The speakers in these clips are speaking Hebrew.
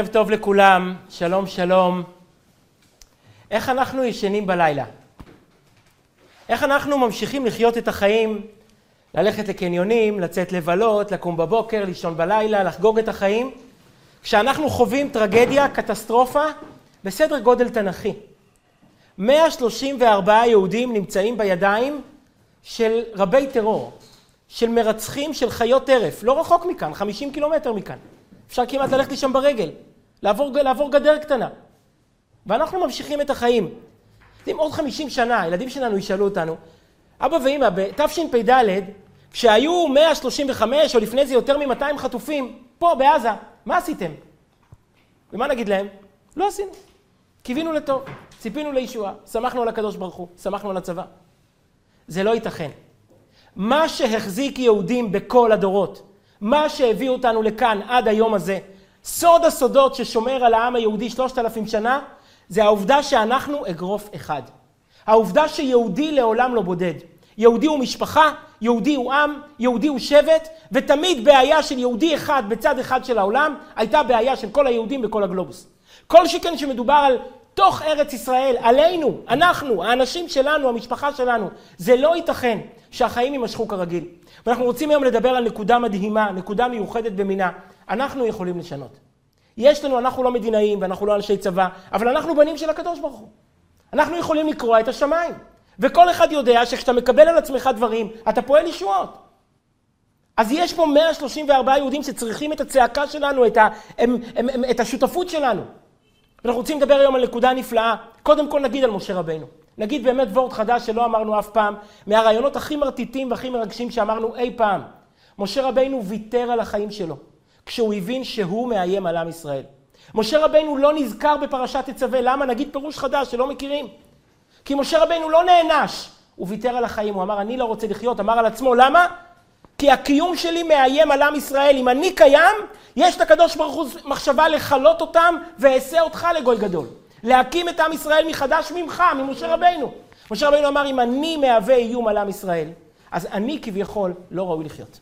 ערב טוב לכולם, שלום שלום. איך אנחנו ישנים בלילה? איך אנחנו ממשיכים לחיות את החיים, ללכת לקניונים, לצאת לבלות, לקום בבוקר, לישון בלילה, לחגוג את החיים, כשאנחנו חווים טרגדיה, קטסטרופה, בסדר גודל תנכי. 134 יהודים נמצאים בידיים של רבי טרור, של מרצחים של חיות טרף, לא רחוק מכאן, 50 קילומטר מכאן. אפשר כמעט ללכת לשם ברגל, לעבור, לעבור גדר קטנה. ואנחנו ממשיכים את החיים. יודעים, עוד 50 שנה, הילדים שלנו ישאלו אותנו, אבא ואמא, בתשפ"ד, כשהיו 135 או לפני זה יותר מ-200 חטופים, פה בעזה, מה עשיתם? ומה נגיד להם? לא עשינו. קיווינו לטוב, ציפינו לישועה, שמחנו על הקדוש ברוך הוא, שמחנו על הצבא. זה לא ייתכן. מה שהחזיק יהודים בכל הדורות, מה שהביא אותנו לכאן עד היום הזה, סוד הסודות ששומר על העם היהודי שלושת אלפים שנה, זה העובדה שאנחנו אגרוף אחד. העובדה שיהודי לעולם לא בודד. יהודי הוא משפחה, יהודי הוא עם, יהודי הוא שבט, ותמיד בעיה של יהודי אחד בצד אחד של העולם, הייתה בעיה של כל היהודים בכל הגלובוס. כל שכן שמדובר על תוך ארץ ישראל, עלינו, אנחנו, האנשים שלנו, המשפחה שלנו, זה לא ייתכן שהחיים יימשכו כרגיל. ואנחנו רוצים היום לדבר על נקודה מדהימה, נקודה מיוחדת במינה. אנחנו יכולים לשנות. יש לנו, אנחנו לא מדינאים ואנחנו לא אנשי צבא, אבל אנחנו בנים של הקדוש ברוך הוא. אנחנו יכולים לקרוע את השמיים. וכל אחד יודע שכשאתה מקבל על עצמך דברים, אתה פועל ישועות. אז יש פה 134 יהודים שצריכים את הצעקה שלנו, את, ה, הם, הם, הם, את השותפות שלנו. ואנחנו רוצים לדבר היום על נקודה נפלאה. קודם כל נגיד על משה רבנו. נגיד באמת וורד חדש שלא אמרנו אף פעם, מהרעיונות הכי מרטיטים והכי מרגשים שאמרנו אי פעם. משה רבנו ויתר על החיים שלו, כשהוא הבין שהוא מאיים על עם ישראל. משה רבנו לא נזכר בפרשת תצווה, למה? נגיד פירוש חדש שלא מכירים. כי משה רבנו לא נענש, הוא ויתר על החיים, הוא אמר אני לא רוצה לחיות, אמר על עצמו, למה? כי הקיום שלי מאיים על עם ישראל, אם אני קיים, יש את הקדוש ברוך הוא מחשבה לכלות אותם ואעשה אותך לגוי גדול. להקים את עם ישראל מחדש ממך, ממשה רבנו. משה רבנו אמר, אם אני מהווה איום על עם ישראל, אז אני כביכול לא ראוי לחיות.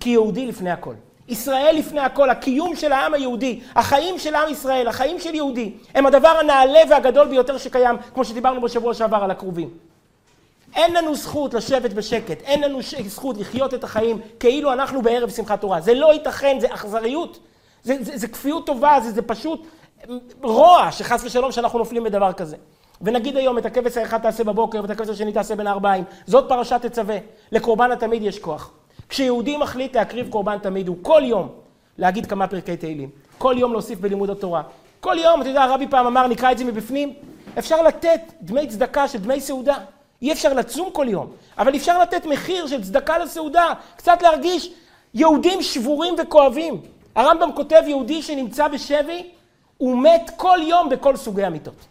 כי יהודי לפני הכל. ישראל לפני הכל, הקיום של העם היהודי, החיים של עם ישראל, החיים של יהודי, הם הדבר הנעלה והגדול ביותר שקיים, כמו שדיברנו בשבוע שעבר על הקרובים. אין לנו זכות לשבת בשקט, אין לנו זכות לחיות את החיים כאילו אנחנו בערב שמחת תורה. זה לא ייתכן, זה אכזריות, זה, זה, זה כפיות טובה, זה, זה פשוט רוע שחס ושלום שאנחנו נופלים בדבר כזה. ונגיד היום את הכבש האחד תעשה בבוקר ואת הכבש השני תעשה בין הארבעים. זאת פרשת תצווה. לקורבן התמיד יש כוח. כשיהודי מחליט להקריב קורבן תמיד, הוא כל יום להגיד כמה פרקי תהילים. כל יום להוסיף בלימוד התורה. כל יום, אתה יודע, הרבי פעם אמר, נקרא את זה מבפנים, אפשר לתת דמי צדקה של דמי סעודה. אי אפשר לצום כל יום, אבל אפשר לתת מחיר של צדקה לסעודה, קצת להרגיש יהודים שבורים וכואבים. הרמב"ם כותב יהודי שנמצא בשבי, הוא מת כל יום בכל סוגי המיטות.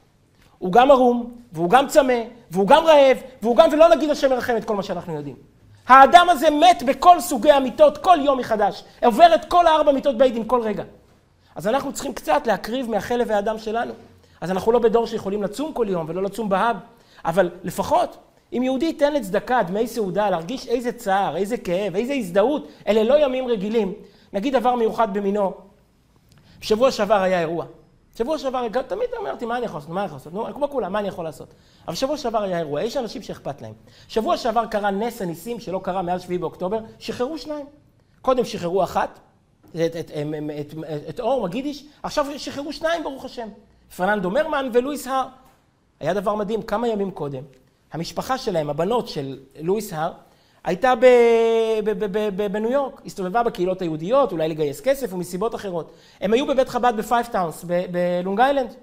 הוא גם ערום, והוא גם צמא, והוא גם רעב, והוא גם, ולא נגיד השם ירחם את כל מה שאנחנו יודעים. האדם הזה מת בכל סוגי המיטות, כל יום מחדש. עובר את כל הארבע מיטות בית דין כל רגע. אז אנחנו צריכים קצת להקריב מהחלב והדם שלנו. אז אנחנו לא בדור שיכולים לצום כל יום ולא לצום בהאב, אבל לפחות, אם יהודי ייתן לצדקה, דמי סעודה, להרגיש איזה צער, איזה כאב, איזה הזדהות, אלה לא ימים רגילים. נגיד דבר מיוחד במינו. בשבוע שעבר היה אירוע. שבוע שעבר, תמיד אמרתי, מה אני יכול לעשות? מה אני יכול לעשות? נו, כמו כולם, מה אני יכול לעשות? אבל שבוע שעבר היה אירוע, יש אנשים שאכפת להם. שבוע שעבר קרה נס הניסים שלא קרה מאז 7 באוקטובר, שחררו שניים. קודם שחררו אחת, את, את, את, את, את אור, מגידיש, עכשיו שחררו שניים, ברוך השם. פרננדו מרמן ולואיס הר. היה דבר מדהים, כמה ימים קודם, המשפחה שלהם, הבנות של לואיס הר, הייתה בניו יורק, הסתובבה בקהילות היהודיות, אולי לגייס כסף ומסיבות אחרות. הם היו בבית חב"ד בפייב טאונס, בלונג איילנד.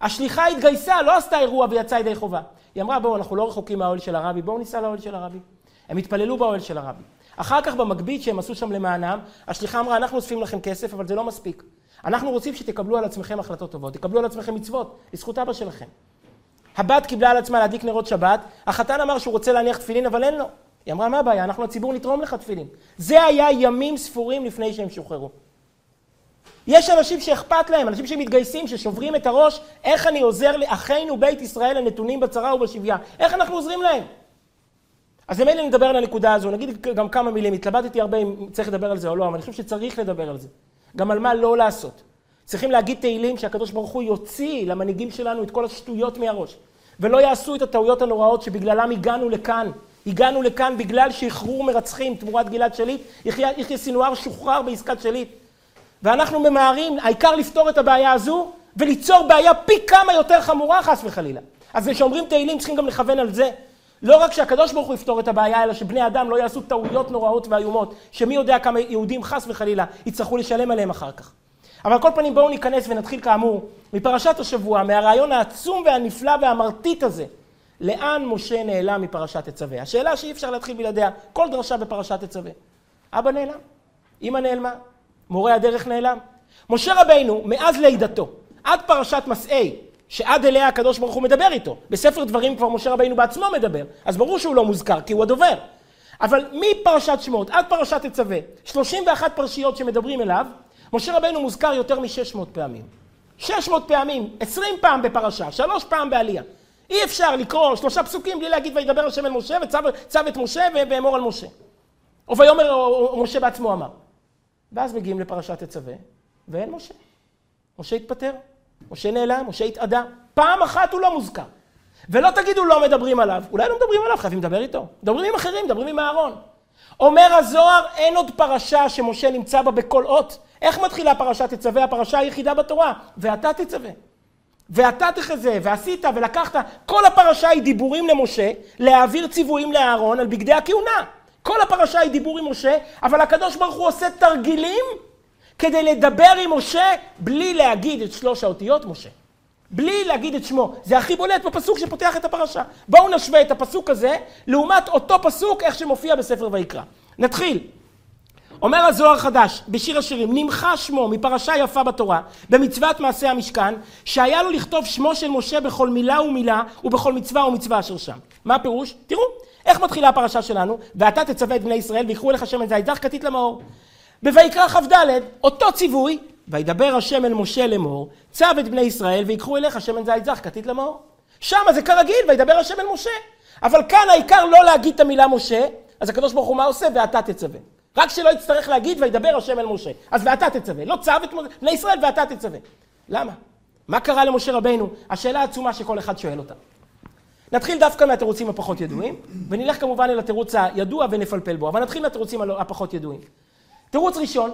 השליחה התגייסה, לא עשתה אירוע ויצאה ידי חובה. היא אמרה, בואו, אנחנו לא רחוקים מהאוהל של הרבי, בואו ניסע לאוהל של הרבי. הם התפללו באוהל של הרבי. אחר כך במגבית שהם עשו שם למענם, השליחה אמרה, אנחנו אוספים לכם כסף, אבל זה לא מספיק. אנחנו רוצים שתקבלו על עצמכם החלטות טובות, תקבלו על עצמכם מצוות, לזכות אבא שלכם. הבת קיבלה על עצמה להדליק נרות שבת, החתן אמר שהוא רוצה להניח תפילין, אבל אין לו. היא אמרה, מה הבעיה? אנחנו הציבור נתרום לך תפילין. זה היה ימים ספורים לפני שהם שוחררו. יש אנשים שאכפת להם, אנשים שמתגייסים, ששוברים את הראש, איך אני עוזר לאחינו בית ישראל הנתונים בצרה ובשביה? איך אנחנו עוזרים להם? אז למילא נדבר על הנקודה הזו, נגיד גם כמה מילים, התלבטתי הרבה אם צריך לדבר על זה או לא, אבל אני חושב שצריך לדבר על זה. גם על מה לא לעשות. צריכים להגיד תהילים שהקדוש ברוך הוא יוציא למנהיגים שלנו את כל השטויות מהראש. ולא יעשו את הטעויות הנוראות שבגללם הגענו לכאן. הגענו לכאן בגלל שחרור מרצחים תמורת גלעד שליט, יחיא סינואר שוחרר בעסקת שליט. ואנחנו ממהרים, העיקר לפתור את הבעיה הזו וליצור בעיה פי כמה יותר חמורה חס וחלילה. אז כשאומרים תהילים צריכים גם לכוון על זה. לא רק שהקדוש ברוך הוא יפתור את הבעיה, אלא שבני אדם לא יעשו טעויות נוראות ואיומות, שמי יודע כמה יהודים חס וחלילה יצטרכו לשלם עליהם אחר כך. אבל על כל פנים בואו ניכנס ונתחיל כאמור מפרשת השבוע, מהרעיון העצום והנפלא והמרטיט הזה. לאן משה נעלם מפרשת תצווה? השאלה שאי אפשר להתחיל בלעדיה, כל דרשה בפרשת תצווה. אבא נעלם, אמא נעלמה, מורה הדרך נעלם. משה רבינו, מאז לידתו, עד פרשת מסעי, שעד אליה הקדוש ברוך הוא מדבר איתו. בספר דברים כבר משה רבינו בעצמו מדבר, אז ברור שהוא לא מוזכר, כי הוא הדובר. אבל מפרשת שמות עד פרשת תצווה, 31 פרשיות שמדברים אליו, משה רבינו מוזכר יותר מ-600 פעמים. 600 פעמים, 20 פעם בפרשה, 3 פעם בעלייה. אי אפשר לקרוא שלושה פסוקים בלי להגיד וידבר השם אל משה וצו את משה ואמור על משה. או ויאמר משה בעצמו אמר. ואז מגיעים לפרשת תצווה, ואין משה. משה התפטר, משה נעלם, משה התאדה. פעם אחת הוא לא מוזכר. ולא תגידו לא מדברים עליו, אולי לא מדברים עליו, חייבים לדבר איתו. מדברים עם אחרים, מדברים עם אהרון. אומר הזוהר, אין עוד פרשה שמשה נמצא בה בכל אות. איך מתחילה פרשת תצווה? הפרשה היחידה בתורה. ואתה תצווה. ואתה תחזה, ועשית, ולקחת. כל הפרשה היא דיבורים למשה, להעביר ציוויים לאהרון על בגדי הכהונה. כל הפרשה היא דיבור עם משה, אבל הקדוש ברוך הוא עושה תרגילים כדי לדבר עם משה בלי להגיד את שלוש האותיות משה. בלי להגיד את שמו. זה הכי בולט בפסוק שפותח את הפרשה. בואו נשווה את הפסוק הזה לעומת אותו פסוק איך שמופיע בספר ויקרא. נתחיל. אומר הזוהר חדש בשיר השירים, נמחה שמו מפרשה יפה בתורה, במצוות מעשה המשכן, שהיה לו לכתוב שמו של משה בכל מילה ומילה ובכל מצווה ומצווה אשר שם. מה הפירוש? תראו, איך מתחילה הפרשה שלנו? ואתה תצווה את בני ישראל ויקחו אליך שמן זית זך כתית למאור. בויקרא כ"ד, אותו ציווי, וידבר השם אל משה לאמור, צו את בני ישראל ויקחו אליך שמן זית זך כתית למאור. שמה זה כרגיל, וידבר השם אל משה. אבל כאן העיקר לא להגיד את המילה משה, אז הקדוש ברוך הוא מה עושה? ואתה תצווה. רק שלא יצטרך להגיד וידבר השם אל משה. אז ואתה תצווה. לא צו את בני ישראל ואתה תצווה. למה? מה קרה למשה רבנו? השאלה העצומה שכל אחד שואל אותה. נתחיל דווקא מהתירוצים הפחות ידועים, ונלך כמובן אל התירוץ הידוע ונפלפל בו, אבל נתחיל מהתירוצים הפחות ידועים. תירוץ ראשון,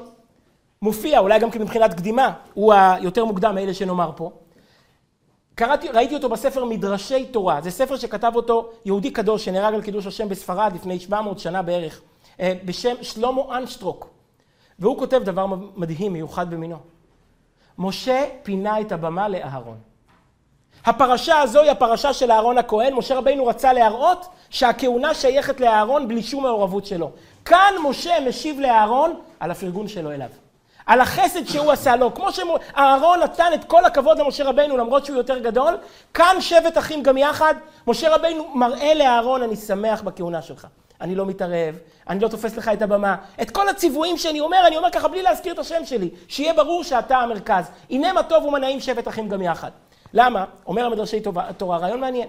מופיע, אולי גם מבחינת קדימה, הוא היותר מוקדם מאלה שנאמר פה. קראתי, ראיתי אותו בספר מדרשי תורה, זה ספר שכתב אותו יהודי קדוש שנהרג על קידוש השם בספרד לפני 700 שנה בערך, בשם שלמה אנשטרוק. והוא כותב דבר מדהים, מיוחד במינו. משה פינה את הבמה לאהרון. הפרשה הזו היא הפרשה של אהרון הכהן. משה רבינו רצה להראות שהכהונה שייכת לאהרון בלי שום מעורבות שלו. כאן משה משיב לאהרון על הפרגון שלו אליו. על החסד שהוא עשה לו. כמו שאהרון נתן את כל הכבוד למשה רבינו למרות שהוא יותר גדול, כאן שבט אחים גם יחד. משה רבינו מראה לאהרון, אני שמח בכהונה שלך. אני לא מתערב, אני לא תופס לך את הבמה. את כל הציוויים שאני אומר, אני אומר ככה בלי להזכיר את השם שלי. שיהיה ברור שאתה המרכז. הנה מה טוב ומנעים שבט אחים גם יחד. למה? אומר המדרשי תורה, רעיון מעניין.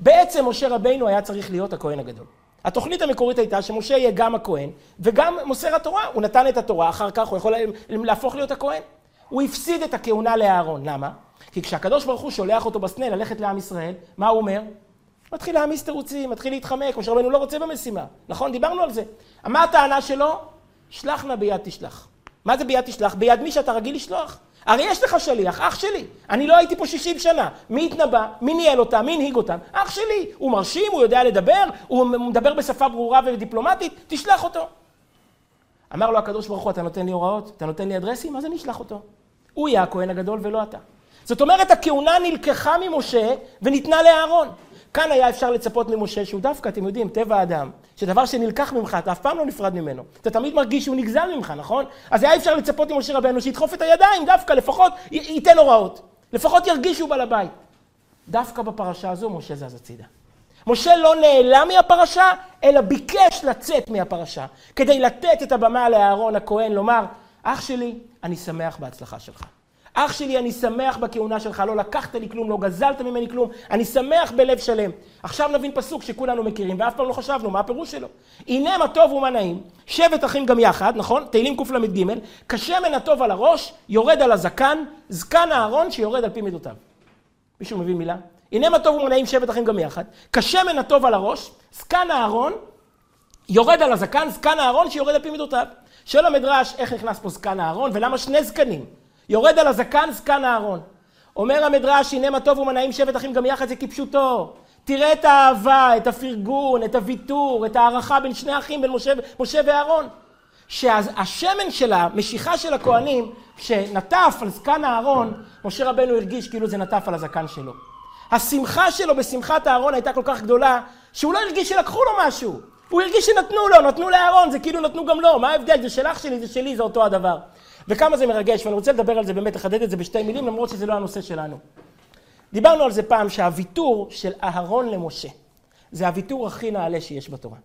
בעצם משה רבינו היה צריך להיות הכהן הגדול. התוכנית המקורית הייתה שמשה יהיה גם הכהן וגם מוסר התורה. הוא נתן את התורה, אחר כך הוא יכול להפוך להיות הכהן. הוא הפסיד את הכהונה לאהרון. למה? כי כשהקדוש ברוך הוא שולח אותו בסנה ללכת לעם ישראל, מה הוא אומר? מתחיל להעמיס תירוצים, מתחיל להתחמק, משה רבנו לא רוצה במשימה. נכון? דיברנו על זה. מה הטענה שלו? שלח נא ביד תשלח. מה זה ביד תשלח? ביד מי שאתה רגיל לשלוח. הרי יש לך שליח, אח שלי. אני לא הייתי פה 60 שנה. מי התנבא? מי ניהל אותם? מי הנהיג אותם? אח שלי. הוא מרשים, הוא יודע לדבר, הוא מדבר בשפה ברורה ודיפלומטית, תשלח אותו. אמר לו הקדוש ברוך הוא, אתה נותן לי הוראות? אתה נותן לי אדרסים? אז אני אשלח אותו. הוא יהיה הכהן הגדול ולא אתה. זאת אומרת, הכהונה נלקחה ממשה וניתנה לאהרון. כאן היה אפשר לצפות ממשה שהוא דווקא, אתם יודעים, טבע האדם, שדבר שנלקח ממך, אתה אף פעם לא נפרד ממנו. אתה תמיד מרגיש שהוא נגזל ממך, נכון? אז היה אפשר לצפות ממשה רבנו שידחוף את הידיים, דווקא, לפחות ייתן הוראות. לפחות ירגיש שהוא בעל הבית. דווקא בפרשה הזו משה זז הצידה. משה לא נעלם מהפרשה, אלא ביקש לצאת מהפרשה, כדי לתת את הבמה לאהרון הכהן, לומר, אח שלי, אני שמח בהצלחה שלך. אח שלי, אני שמח בכהונה שלך, לא לקחת לי כלום, לא גזלת ממני כלום, אני שמח בלב שלם. עכשיו נבין פסוק שכולנו מכירים, ואף פעם לא חשבנו, מה הפירוש שלו? הנה מה טוב ומה נעים, שבט אחים גם יחד, נכון? תהילים קל"ג, כשמן הטוב על הראש, יורד על הזקן, זקן אהרון שיורד על פי מידותיו. מישהו מבין מילה? הנה מה טוב ומה נעים, שבט אחים גם יחד, כשמן הטוב על הראש, זקן אהרון, יורד על הזקן, זקן אהרון שיורד על פי מידותיו. שואל המדרש, איך נכנס פה זקן אהרון, ולמה שני זקנים? יורד על הזקן, זקן אהרון. אומר המדרש, הנה מה טוב ומנעים שבט אחים גם יחד זה כפשוטו. תראה את האהבה, את הפרגון, את הוויתור, את הערכה בין שני אחים, בין משה, משה ואהרון. שהשמן של המשיכה של הכהנים, שנטף על זקן אהרון, משה רבנו הרגיש כאילו זה נטף על הזקן שלו. השמחה שלו בשמחת אהרון הייתה כל כך גדולה, שהוא לא הרגיש שלקחו לו משהו. הוא הרגיש שנתנו לו, נתנו לאהרון, זה כאילו נתנו גם לו. מה ההבדל? זה שלך שלי, זה שלי, זה אותו הדבר. וכמה זה מרגש, ואני רוצה לדבר על זה באמת, לחדד את זה בשתי מילים, למרות שזה לא הנושא שלנו. דיברנו על זה פעם, שהוויתור של אהרון למשה, זה הוויתור הכי נעלה שיש בתורה.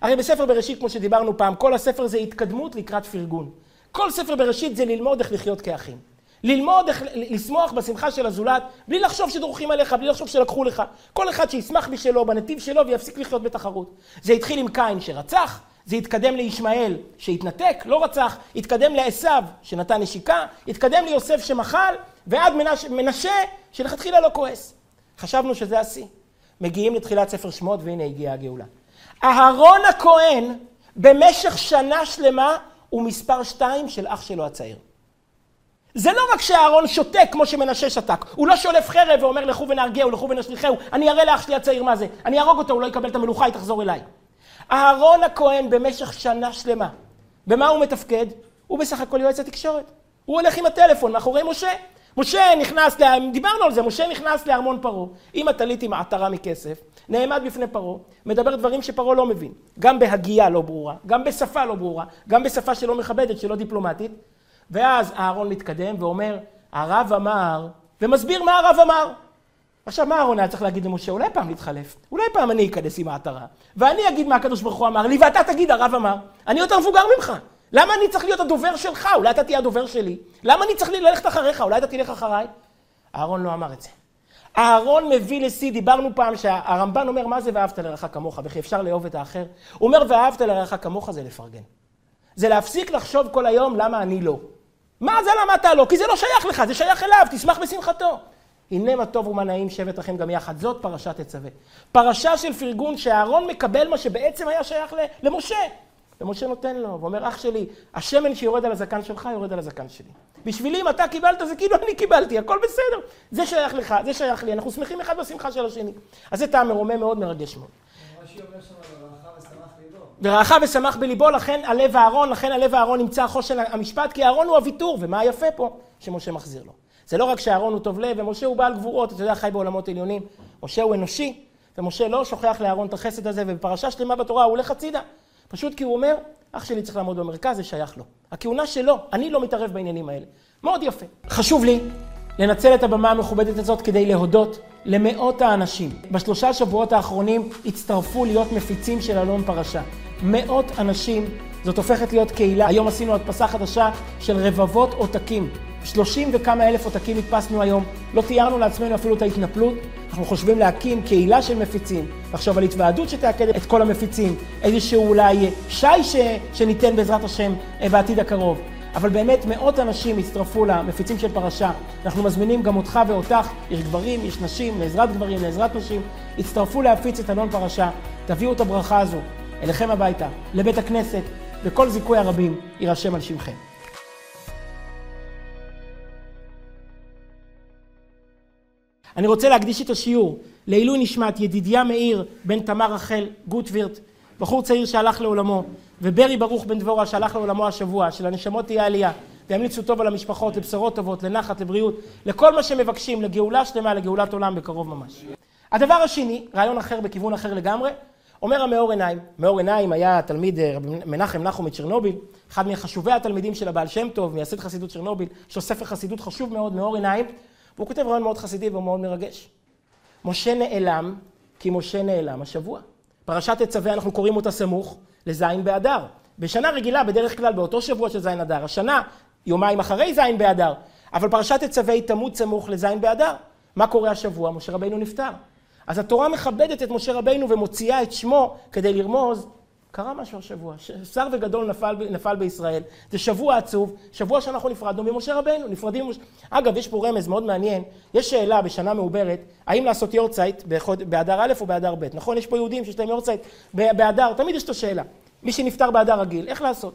הרי בספר בראשית, כמו שדיברנו פעם, כל הספר זה התקדמות לקראת פרגון. כל ספר בראשית זה ללמוד איך לחיות כאחים. ללמוד איך לשמוח בשמחה של הזולת, בלי לחשוב שדורכים עליך, בלי לחשוב שלקחו לך. כל אחד שישמח בשלו, בנתיב שלו, ויפסיק לחיות בתחרות. זה התחיל עם קין שרצח, זה התקדם לישמעאל שהתנתק, לא רצח, התקדם לעשו שנתן נשיקה, התקדם ליוסף שמחל, ועד מנש, מנשה שלכתחילה לא כועס. חשבנו שזה השיא. מגיעים לתחילת ספר שמות והנה הגיעה הגאולה. אהרון הכהן במשך שנה שלמה הוא מספר שתיים של אח שלו הצעיר. זה לא רק שאהרון שותק כמו שמנשה שתק, הוא לא שולף חרב ואומר לכו ונהרגהו, לכו ונשליכהו, אני אראה לאח שלי הצעיר מה זה, אני אהרוג אותו, הוא לא יקבל את המלוכה, היא תחזור אליי. אהרון הכהן במשך שנה שלמה, במה הוא מתפקד? הוא בסך הכל יועץ התקשורת. הוא הולך עם הטלפון מאחורי משה. משה נכנס, לה... דיברנו על זה, משה נכנס לארמון פרעה, עם הטלית עם העטרה מכסף, נעמד בפני פרעה, מדבר דברים שפרעה לא מבין, גם בהגייה לא ברורה, גם בשפה לא ברורה, גם בשפה שלא מכבדת, שלא דיפלומטית, ואז אהרון מתקדם ואומר, הרב אמר, ומסביר מה הרב אמר. עכשיו, מה אהרון היה צריך להגיד למשה? אולי פעם נתחלף, אולי פעם אני אכנס עם העטרה, ואני אגיד מה הקדוש ברוך הוא אמר לי, ואתה תגיד, הרב אמר. אני יותר מבוגר ממך. למה אני צריך להיות הדובר שלך? אולי אתה תהיה הדובר שלי. למה אני צריך ללכת אחריך? אולי אתה תלך אחריי? אהרון לא אמר את זה. אהרון מביא לשיא, דיברנו פעם שהרמב"ן אומר, מה זה ואהבת לרעך כמוך, וכי אפשר לאהוב את האחר? הוא אומר, ואהבת לרעך כמוך זה לפרגן. זה להפסיק לחשוב כל היום למה אני לא. מה זה למה אתה לא? כי זה לא שייך לך, זה שייך אליו, תשמח בשמחתו. הנה מה טוב ומה נעים שבת לכם גם יחד. זאת פרשת תצווה. פרשה של פרגון שאהרון מקבל מה שבעצם היה שייך למשה. ומשה נותן לו, ואומר, אח שלי, השמן שיורד על הזקן שלך, יורד על הזקן שלי. בשבילי, אם אתה קיבלת, זה כאילו אני קיבלתי, הכל בסדר. זה שייך לך, זה שייך לי, אנחנו שמחים אחד בשמחה של השני. אז זה טעם מרומם מאוד, מרגש מאוד. ורעך ושמח בליבו, לכן הלב אהרון, לכן הלב אהרון נמצא חושן המשפט, כי אהרון הוא הוויתור, ומה היפה פה? שמשה מחזיר לו. זה לא רק שאהרון הוא טוב לב, ומשה הוא בעל גבורות, אתה יודע, חי בעולמות עליונים. משה הוא אנושי, ומשה לא שוכח לאהרון את החסד הזה, ובפרשה שלמה בתורה הוא הולך הצידה. פשוט כי הוא אומר, אח שלי צריך לעמוד במרכז, זה שייך לו. הכהונה שלו, אני לא מתערב בעניינים האלה. מאוד יפה. חשוב לי לנצל את הבמה המכובדת הזאת כדי להודות למאות האנשים. בשלושה שבועות האחרונים הצטרפו להיות מפיצים של אלון פרשה. מאות אנשים, זאת הופכת להיות קהילה. היום עשינו הדפסה חדשה של רבבות עותקים. שלושים וכמה אלף עותקים הדפסנו היום. לא תיארנו לעצמנו אפילו את ההתנפלות. אנחנו חושבים להקים קהילה של מפיצים, לחשוב על התוועדות שתאקד את כל המפיצים, איזשהו אולי שי ש... שניתן בעזרת השם אה, בעתיד הקרוב. אבל באמת מאות אנשים הצטרפו למפיצים של פרשה. אנחנו מזמינים גם אותך ואותך, יש גברים, יש נשים, לעזרת גברים, לעזרת נשים, הצטרפו להפיץ את אלון פרשה, תביאו את הברכה הזו אליכם הביתה, לבית הכנסת, וכל זיכוי הרבים יירשם על שמכם. אני רוצה להקדיש את השיעור לעילוי נשמת ידידיה מאיר בן תמר רחל גוטווירט, בחור צעיר שהלך לעולמו, וברי ברוך בן דבורה שהלך לעולמו השבוע, שלנשמות תהיה עלייה, וימליצו טוב על המשפחות, לבשורות טובות, לנחת, לבריאות, לכל מה שמבקשים, לגאולה שלמה, לגאולת עולם בקרוב ממש. הדבר השני, רעיון אחר בכיוון אחר לגמרי, אומר המאור עיניים, מאור עיניים היה תלמיד אה, מנחם נחום מצ'רנוביל, אחד מחשובי התלמידים של הבעל שם טוב, מייסד חסידות צ'רנוביל, יש לו ספר חסידות חשוב מאוד, מאור עיניים, והוא כותב רעיון מאוד חסידי והוא מאוד מרגש. משה נעלם כי משה נעלם השבוע. פרשת תצווה אנחנו קוראים אותה סמוך לזין באדר. בשנה רגילה, בדרך כלל באותו שבוע של זין אדר, השנה, יומיים אחרי זין באדר, אבל פרשת תצווה היא תמות סמוך לז' באדר. מה קורה השבוע? משה רבינו נפטר. אז התורה מכבדת את משה רבינו ומוציאה את שמו כדי לרמוז, קרה משהו השבוע, שר וגדול נפל, נפל בישראל, זה שבוע עצוב, שבוע שאנחנו נפרדנו ממשה רבינו, נפרדים ממשה... אגב, יש פה רמז מאוד מעניין, יש שאלה בשנה מעוברת, האם לעשות יורצייט באדר א' או באדר ב', נכון? יש פה יהודים שיש להם יורצייט באדר, תמיד יש את השאלה, מי שנפטר באדר רגיל, איך לעשות?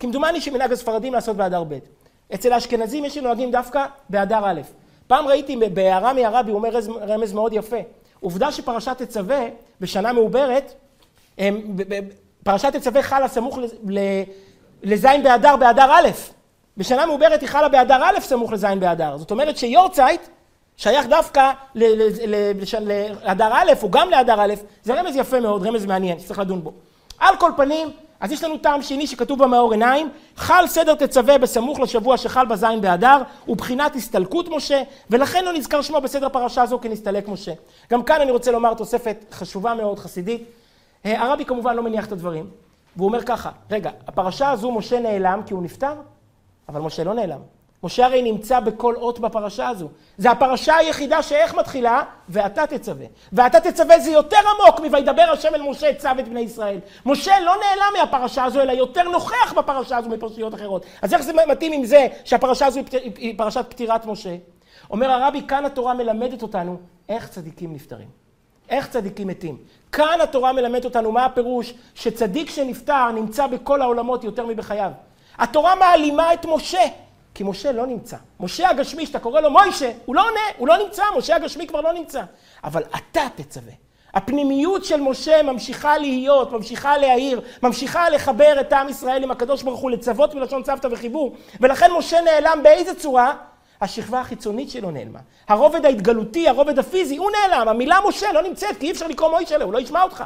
כמדומני שמנהג הספרדים לעשות באדר ב'. אצל האשכנזים יש שנוהגים דווקא באדר א'. פעם ראיתי בהערה מהרבי, הוא אומר רמז מאוד יפה. עובדה שפרשת תצווה בשנה מעוברת, פרשת תצווה חלה סמוך לז' באדר באדר א', בשנה מעוברת היא חלה באדר א' סמוך לז' באדר. זאת אומרת שיורצייט שייך דווקא לאדר א', או גם לאדר א', זה רמז יפה מאוד, רמז מעניין, שצריך לדון בו. על כל פנים, אז יש לנו טעם שני שכתוב במאור עיניים, חל סדר תצווה בסמוך לשבוע שחל בזין באדר, ובחינת הסתלקות משה, ולכן לא נזכר שמו בסדר פרשה זו כנסתלק משה. גם כאן אני רוצה לומר תוספת חשובה מאוד, חסידית. אה, הרבי כמובן לא מניח את הדברים, והוא אומר ככה, רגע, הפרשה הזו משה נעלם כי הוא נפטר, אבל משה לא נעלם. משה הרי נמצא בכל אות בפרשה הזו. זה הפרשה היחידה שאיך מתחילה? ואתה תצווה. ואתה תצווה זה יותר עמוק מ"וידבר השם אל משה צו את בני ישראל". משה לא נעלם מהפרשה הזו, אלא יותר נוכח בפרשה הזו מפרשיות אחרות. אז איך זה מתאים עם זה שהפרשה הזו היא פרשת פטירת משה? אומר הרבי, כאן התורה מלמדת אותנו איך צדיקים נפטרים. איך צדיקים מתים. כאן התורה מלמדת אותנו מה הפירוש שצדיק שנפטר נמצא בכל העולמות יותר מבחייו. התורה מעלימה את משה. כי משה לא נמצא. משה הגשמי, שאתה קורא לו מוישה, הוא לא עונה, הוא לא נמצא, משה הגשמי כבר לא נמצא. אבל אתה תצווה. הפנימיות של משה ממשיכה להיות, ממשיכה להעיר, ממשיכה לחבר את עם ישראל עם הקדוש ברוך הוא, לצוות מלשון צוותא וחיבור. ולכן משה נעלם באיזה צורה? השכבה החיצונית שלו נעלמה. הרובד ההתגלותי, הרובד הפיזי, הוא נעלם. המילה משה לא נמצאת, כי אי אפשר לקרוא מוישה לו, הוא לא ישמע אותך.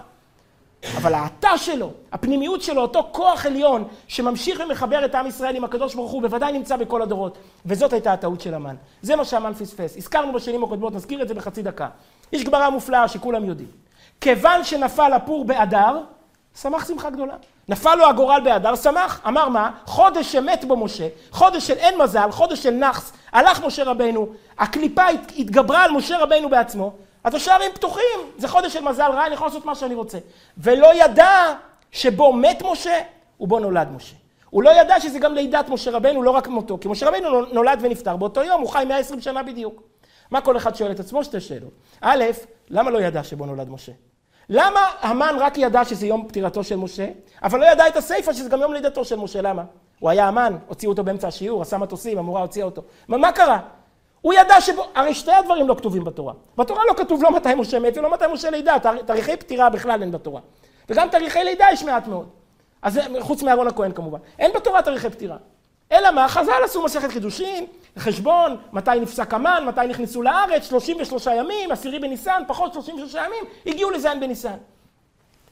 אבל האתה שלו, הפנימיות שלו, אותו כוח עליון שממשיך ומחבר את עם ישראל עם הקדוש ברוך הוא, בוודאי נמצא בכל הדורות. וזאת הייתה הטעות של המן. זה מה שהמן פספס. הזכרנו בשנים הקודמות, נזכיר את זה בחצי דקה. יש גמרא מופלאה שכולם יודעים. כיוון שנפל הפור באדר, שמח שמחה גדולה. נפל לו הגורל באדר, שמח. אמר מה? חודש שמת בו משה, חודש של אין מזל, חודש של נאחס, הלך משה רבנו, הקליפה התגברה על משה רבנו בעצמו, אז השערים פתוחים, זה חודש של מזל רע, אני יכול לעשות מה שאני רוצה. ולא ידע שבו מת משה ובו נולד משה. הוא לא ידע שזה גם לידת משה רבנו, לא רק מותו, כי משה רבנו נולד ונפטר באותו יום, הוא חי 120 שנה בדיוק. מה כל אחד שואל את עצמו? שתי שאלות. א', למה לא ידע שבו נולד משה? למה המן רק ידע שזה יום פטירתו של משה, אבל לא ידע את הסיפא שזה גם יום לידתו של משה? למה? הוא היה המן, הוציאו אותו באמצע השיעור, עשה מטוסים, המורה הוציאה אותו. מה, מה קרה? הוא ידע שבו, הרי שתי הדברים לא כתובים בתורה. בתורה לא כתוב לא מתי משה מת ולא מתי משה לידה, תאריכי פטירה בכלל אין בתורה. וגם תאריכי לידה יש מעט מאוד. אז חוץ מאהרון הכהן כמובן. אין בתורה תאריכי פטירה. אלא מה? חז"ל עשו מסכת חידושין, חשבון, מתי נפסק המן, מתי נכנסו לארץ, 33 ימים, עשירי בניסן, פחות 33 ימים, הגיעו לזין בניסן.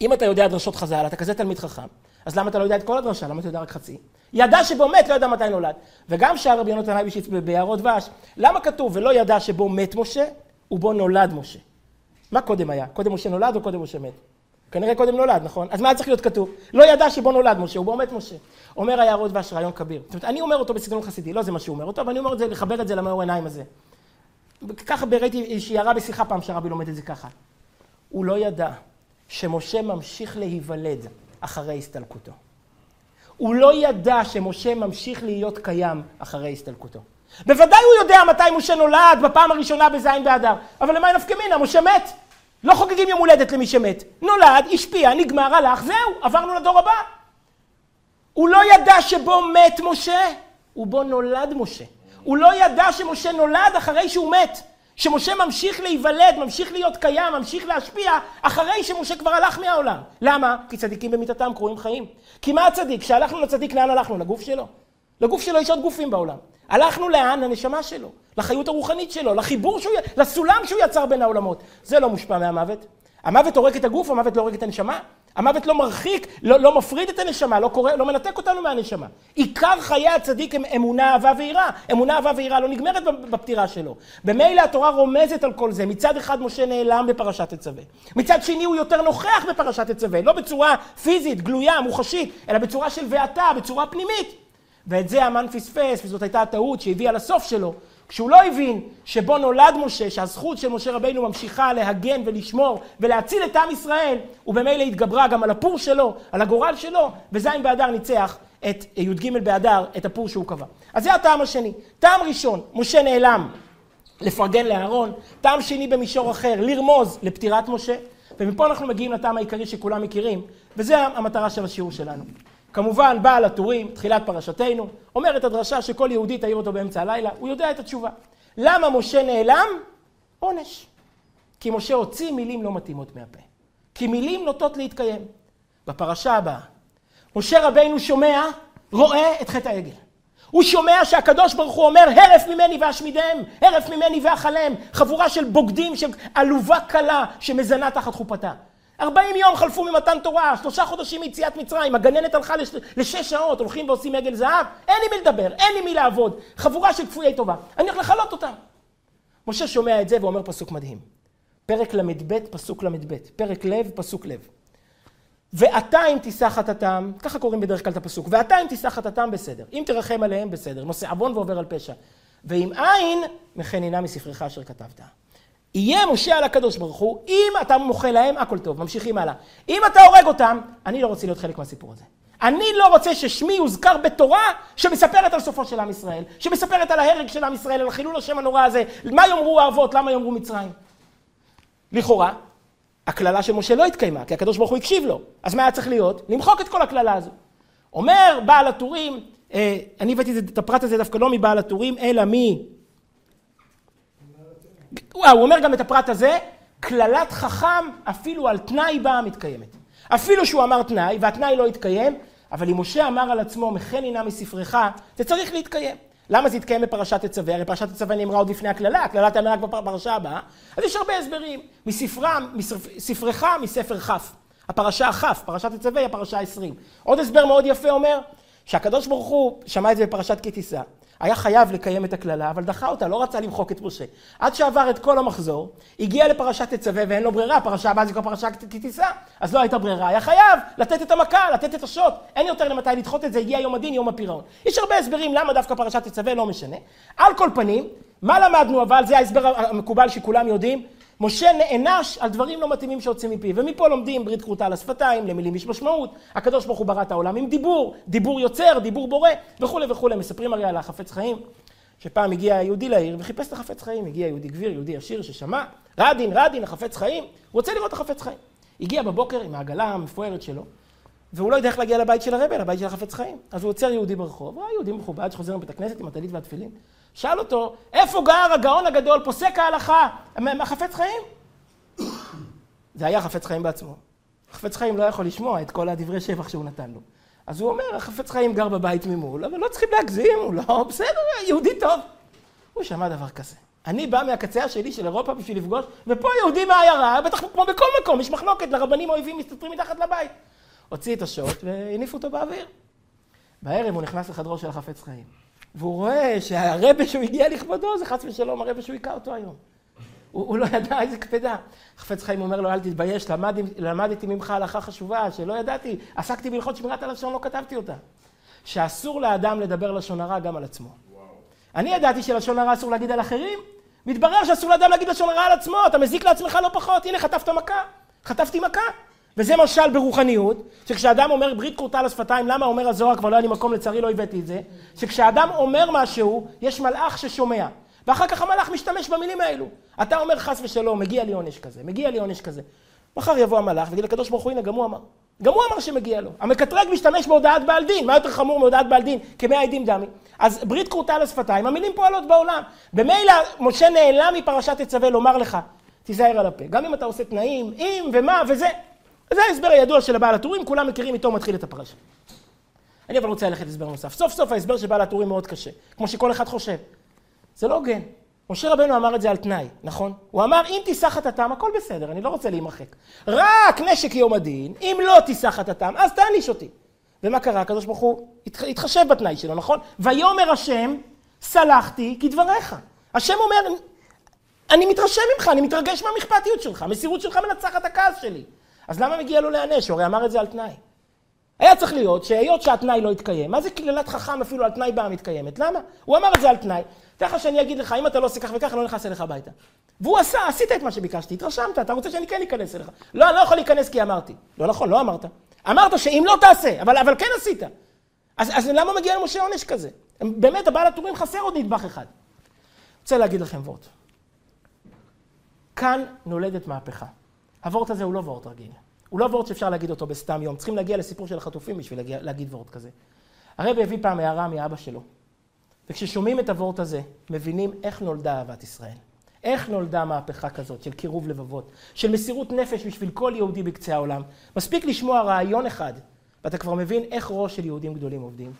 אם אתה יודע דרשות חז"ל, אתה כזה תלמיד חכם, אז למה אתה לא יודע את כל הדרשה? למה אתה יודע רק חצי? ידע שבו מת, לא ידע מתי נולד. וגם שאר רבי יונתן אייבישיץ ביערות דבש, למה כתוב ולא ידע שבו מת משה ובו נולד משה? מה קודם היה? קודם משה נולד או קודם משה מת? כנראה קודם נולד, נכון? אז מה צריך להיות כתוב? לא ידע שבו נולד משה ובו מת משה. אומר היערות דבש רעיון כביר. זאת אומרת, אני אומר אותו בסגנון חסידי, לא זה מה שהוא אומר אותו, אבל אני אומר את זה, לחבר את זה למאור עיניים הזה. ככה ראיתי שירה בשיחה פעם שהרבי לומד את זה ככה. הוא לא ידע שמשה ממשיך להיוולד אחרי הסתלקותו. הוא לא ידע שמשה ממשיך להיות קיים אחרי הסתלקותו. בוודאי הוא יודע מתי משה נולד בפעם הראשונה בזין באדר, אבל למה נפקא מינה? משה מת. לא חוגגים יום הולדת למי שמת. נולד, השפיע, נגמר, הלך, זהו, עברנו לדור הבא. הוא לא ידע שבו מת משה, ובו נולד משה. הוא לא ידע שמשה נולד אחרי שהוא מת. שמשה ממשיך להיוולד, ממשיך להיות קיים, ממשיך להשפיע, אחרי שמשה כבר הלך מהעולם. למה? כי צדיקים במיתתם קרויים חיים. כי מה הצדיק? כשהלכנו לצדיק, לאן הלכנו? לגוף שלו. לגוף שלו יש עוד גופים בעולם. הלכנו לאן? לנשמה שלו, לחיות הרוחנית שלו, לחיבור שהוא, לסולם שהוא יצר בין העולמות. זה לא מושפע מהמוות. המוות הורג את הגוף, המוות לא הורג את הנשמה. המוות לא מרחיק, לא, לא מפריד את הנשמה, לא, קורא, לא מנתק אותנו מהנשמה. עיקר חיי הצדיק הם אמונה, אהבה ויראה. אמונה, אהבה ויראה לא נגמרת בפטירה שלו. במילא התורה רומזת על כל זה. מצד אחד משה נעלם בפרשת תצווה. מצד שני הוא יותר נוכח בפרשת תצווה. לא בצורה פיזית, גלויה, מוחשית, אלא בצורה של ואתה, בצורה פנימית. ואת זה המן פספס, וזאת הייתה הטעות שהביאה לסוף שלו, כשהוא לא הבין שבו נולד משה, שהזכות של משה רבינו ממשיכה להגן ולשמור ולהציל את עם ישראל, ובמילא התגברה גם על הפור שלו, על הגורל שלו, וז' באדר ניצח את י"ג באדר, את הפור שהוא קבע. אז זה הטעם השני. טעם ראשון, משה נעלם לפרגן לאהרון, טעם שני במישור אחר, לרמוז לפטירת משה, ומפה אנחנו מגיעים לטעם העיקרי שכולם מכירים, וזה המטרה של השיעור שלנו. כמובן, בעל הטורים, תחילת פרשתנו, אומרת הדרשה שכל יהודי תעיר אותו באמצע הלילה, הוא יודע את התשובה. למה משה נעלם? עונש. כי משה הוציא מילים לא מתאימות מהפה. כי מילים נוטות להתקיים. בפרשה הבאה, משה רבינו שומע, רואה את חטא העגל. הוא שומע שהקדוש ברוך הוא אומר, הרף ממני ואשמידם, הרף ממני ואכלם, חבורה של בוגדים, של עלובה קלה שמזנה תחת חופתה. ארבעים יום חלפו ממתן תורה, שלושה חודשים מיציאת מצרים, הגננת הלכה לש... לשש שעות, הולכים ועושים עגל זהב, אין לי מי לדבר, אין לי מי לעבוד, חבורה של כפויי טובה, אני הולך לכלות אותם. משה שומע את זה ואומר פסוק מדהים. פרק ל"ב, פסוק ל"ב, פרק לב, פסוק לב. ואתה אם תישא חטאתם, ככה קוראים בדרך כלל את הפסוק, ואתה אם תישא חטאתם בסדר, אם תרחם עליהם בסדר, נושא עוון ועובר על פשע, ואם אין, מחנינה מספרך אשר כתבת. יהיה משה על הקדוש ברוך הוא, אם אתה מוחה להם, הכל טוב, ממשיכים הלאה. אם אתה הורג אותם, אני לא רוצה להיות חלק מהסיפור הזה. אני לא רוצה ששמי יוזכר בתורה שמספרת על סופו של עם ישראל, שמספרת על ההרג של עם ישראל, על חילול השם הנורא הזה, מה יאמרו האבות, למה יאמרו מצרים. לכאורה, הקללה של משה לא התקיימה, כי הקדוש ברוך הוא הקשיב לו. אז מה היה צריך להיות? למחוק את כל הקללה הזו. אומר בעל הטורים, אה, אני הבאתי את הפרט הזה דווקא לא מבעל הטורים, אלא מ... הוא אומר גם את הפרט הזה, קללת חכם אפילו על תנאי בה מתקיימת. אפילו שהוא אמר תנאי, והתנאי לא התקיים, אבל אם משה אמר על עצמו, מחן הנה מספרך, זה צריך להתקיים. למה זה יתקיים בפרשת תצווה? הרי פרשת תצווה נאמרה עוד לפני הקללה, הקללה תאמר רק בפרשה הבאה. אז יש הרבה הסברים. מספרם, מספרך, מספר כ'. הפרשה כ', פרשת תצווה היא הפרשה 20. עוד הסבר מאוד יפה אומר, שהקדוש ברוך הוא שמע את זה בפרשת כי תישא. היה חייב לקיים את הקללה, אבל דחה אותה, לא רצה למחוק את משה. עד שעבר את כל המחזור, הגיע לפרשת תצווה ואין לו ברירה, פרשה הבאה זה כבר פרשה כי תישא. אז לא הייתה ברירה, היה חייב לתת את המכה, לתת את השוט. אין יותר למתי לדחות את זה, הגיע יום הדין, יום הפירעון. יש הרבה הסברים למה דווקא פרשת תצווה, לא משנה. על כל פנים, מה למדנו אבל, זה ההסבר המקובל שכולם יודעים, משה נענש על דברים לא מתאימים שיוצאים מפיו. ומפה לומדים ברית כרותה על השפתיים, למילים יש משמעות. הקדוש ברוך הוא ברא את העולם עם דיבור, דיבור יוצר, דיבור בורא, וכולי וכולי. מספרים הרי על החפץ חיים, שפעם הגיע יהודי לעיר וחיפש את החפץ חיים. הגיע יהודי גביר, יהודי עשיר ששמע, רדין, רדין, החפץ חיים, הוא רוצה לראות את החפץ חיים. הגיע בבוקר עם העגלה המפוארת שלו, והוא לא יודע איך להגיע לבית של הרבי, לבית של החפץ חיים. אז הוא עוצר יהודי ברחוב, היה יהודי מכובד שחוזר מבית הכנסת עם הטלית והתפילין. שאל אותו, איפה גר הגאון הגדול, פוסק ההלכה, החפץ חיים? זה היה חפץ חיים בעצמו. חפץ חיים לא יכול לשמוע את כל הדברי שבח שהוא נתן לו. אז הוא אומר, החפץ חיים גר בבית ממול, אבל לא צריכים להגזים, הוא לא, בסדר, יהודי טוב. הוא שמע דבר כזה. אני בא מהקצה השני של אירופה בשביל לפגוש, ופה יהודי מהעיירה, בטח כמו בכל מקום, יש מחלוקת, לרבנים אויבים מסתתרים מתחת לבית. הוציא את השוט והניף אותו באוויר. בערב הוא נכנס לחדרו של החפץ חיים. והוא רואה שהרבה שהוא הגיע לכבודו זה חס ושלום הרבה שהוא היכה אותו היום. הוא, הוא לא ידע איזה קפדה. חפץ חיים אומר לו, אל תתבייש, למד, למדתי ממך הלכה חשובה שלא ידעתי, עסקתי בהלכות שמירת הלשון, לא כתבתי אותה. שאסור לאדם לדבר לשון הרע גם על עצמו. וואו. אני ידעתי שלשון הרע אסור להגיד על אחרים, מתברר שאסור לאדם להגיד לשון הרע על עצמו, אתה מזיק לעצמך לא פחות, הנה חטפת מכה, חטפתי מכה. וזה משל ברוחניות, שכשאדם אומר ברית כורתה על השפתיים, למה אומר הזוהר, כבר לא היה לי מקום, לצערי לא הבאתי את זה, שכשאדם אומר משהו, יש מלאך ששומע. ואחר כך המלאך משתמש במילים האלו. אתה אומר חס ושלום, מגיע לי עונש כזה, מגיע לי עונש כזה. מחר יבוא המלאך ויגיד לקדוש ברוך הוא, הנה, גם הוא אמר. גם הוא אמר שמגיע לו. המקטרג משתמש בהודעת בעל דין, מה יותר חמור מהודעת בעל דין? כמאה עדים דמי. אז ברית כורתה על השפתיים, המילים פועלות בעולם. במילא משה נעלם מפרשת תצווה לומר לך, תיזהר על הפה. גם אם אתה עושה תנאים, אם ומה וזה. זה ההסבר הידוע של הבעל הטורים, כולם מכירים איתו מתחיל את הפרשה. אני אבל רוצה ללכת להסבר נוסף. סוף סוף ההסבר של בעל הטורים מאוד קשה, כמו שכל אחד חושב. זה לא הוגן. משה רבנו אמר את זה על תנאי, נכון? הוא אמר, אם תישא חטאתם, הכל בסדר, אני לא רוצה להימחק. רק נשק יום הדין, אם לא תישא חטאתם, אז תעניש אותי. ומה קרה? הקדוש ברוך הוא התחשב בתנאי שלו, נכון? ויאמר השם, סלחתי כדבריך. השם אומר, אני מתרשם ממך, אני מתרגש מהמכפתיות שלך, המסירות שלך מנצחת הכעס שלי. אז למה מגיע לו להיענש? הוא הרי אמר את זה על תנאי. היה צריך להיות שהיות שהתנאי לא התקיים, מה זה קללת חכם אפילו על תנאי באה מתקיימת? למה? הוא אמר את זה על תנאי. תכף שאני אגיד לך, אם אתה לא עושה כך וכך, אני לא נכנס אליך הביתה. והוא עשה, עשית את מה שביקשתי, התרשמת, אתה רוצה שאני כן אכנס אליך. לא, אני לא יכול להיכנס כי אמרתי. לא נכון, לא אמרת. אמרת שאם לא תעשה, אבל, אבל כן עשית. אז, אז למה מגיע למשה עונש כזה? באמת, הבעל הטורים חסר עוד נדבך אחד. רוצה להגיד לכם וורט. כאן נולדת מהפכה. הוורט הזה הוא לא וורט רגיל. הוא לא וורט שאפשר להגיד אותו בסתם יום. צריכים להגיע לסיפור של החטופים בשביל להגיע, להגיד וורט כזה. הרבי הביא פעם הערה מאבא שלו. וכששומעים את הוורט הזה, מבינים איך נולדה אהבת ישראל. איך נולדה מהפכה כזאת של קירוב לבבות, של מסירות נפש בשביל כל יהודי בקצה העולם. מספיק לשמוע רעיון אחד, ואתה כבר מבין איך ראש של יהודים גדולים עובדים.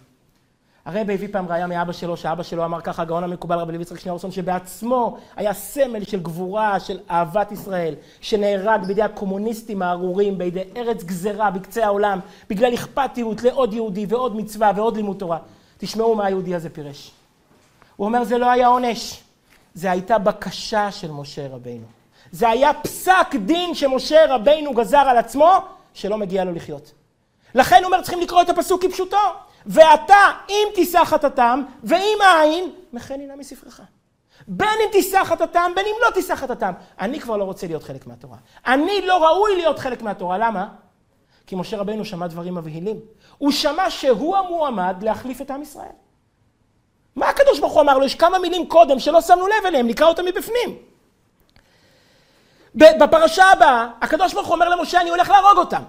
הרבי הביא פעם ראייה מאבא שלו, שאבא שלו אמר ככה, הגאון המקובל רבי לוי יצחק שניאורסון, שבעצמו היה סמל של גבורה, של אהבת ישראל, שנהרג בידי הקומוניסטים הארורים, בידי ארץ גזרה בקצה העולם, בגלל אכפתיות לעוד יהודי ועוד מצווה ועוד לימוד תורה. תשמעו מה היהודי הזה פירש. הוא אומר, זה לא היה עונש, זה הייתה בקשה של משה רבינו. זה היה פסק דין שמשה רבינו גזר על עצמו, שלא מגיע לו לחיות. לכן הוא אומר, צריכים לקרוא את הפסוק כפשוטו. ואתה, אם תישא חטאתם, ואם העין, מחן הנה מספרך. בין אם תישא חטאתם, בין אם לא תישא חטאתם. אני כבר לא רוצה להיות חלק מהתורה. אני לא ראוי להיות חלק מהתורה. למה? כי משה רבינו שמע דברים מבהילים. הוא שמע שהוא המועמד להחליף את עם ישראל. מה הקדוש ברוך הוא אמר לו? יש כמה מילים קודם שלא שמנו לב אליהם, נקרא אותם מבפנים. בפרשה הבאה, הקדוש ברוך הוא אומר למשה, אני הולך להרוג אותם.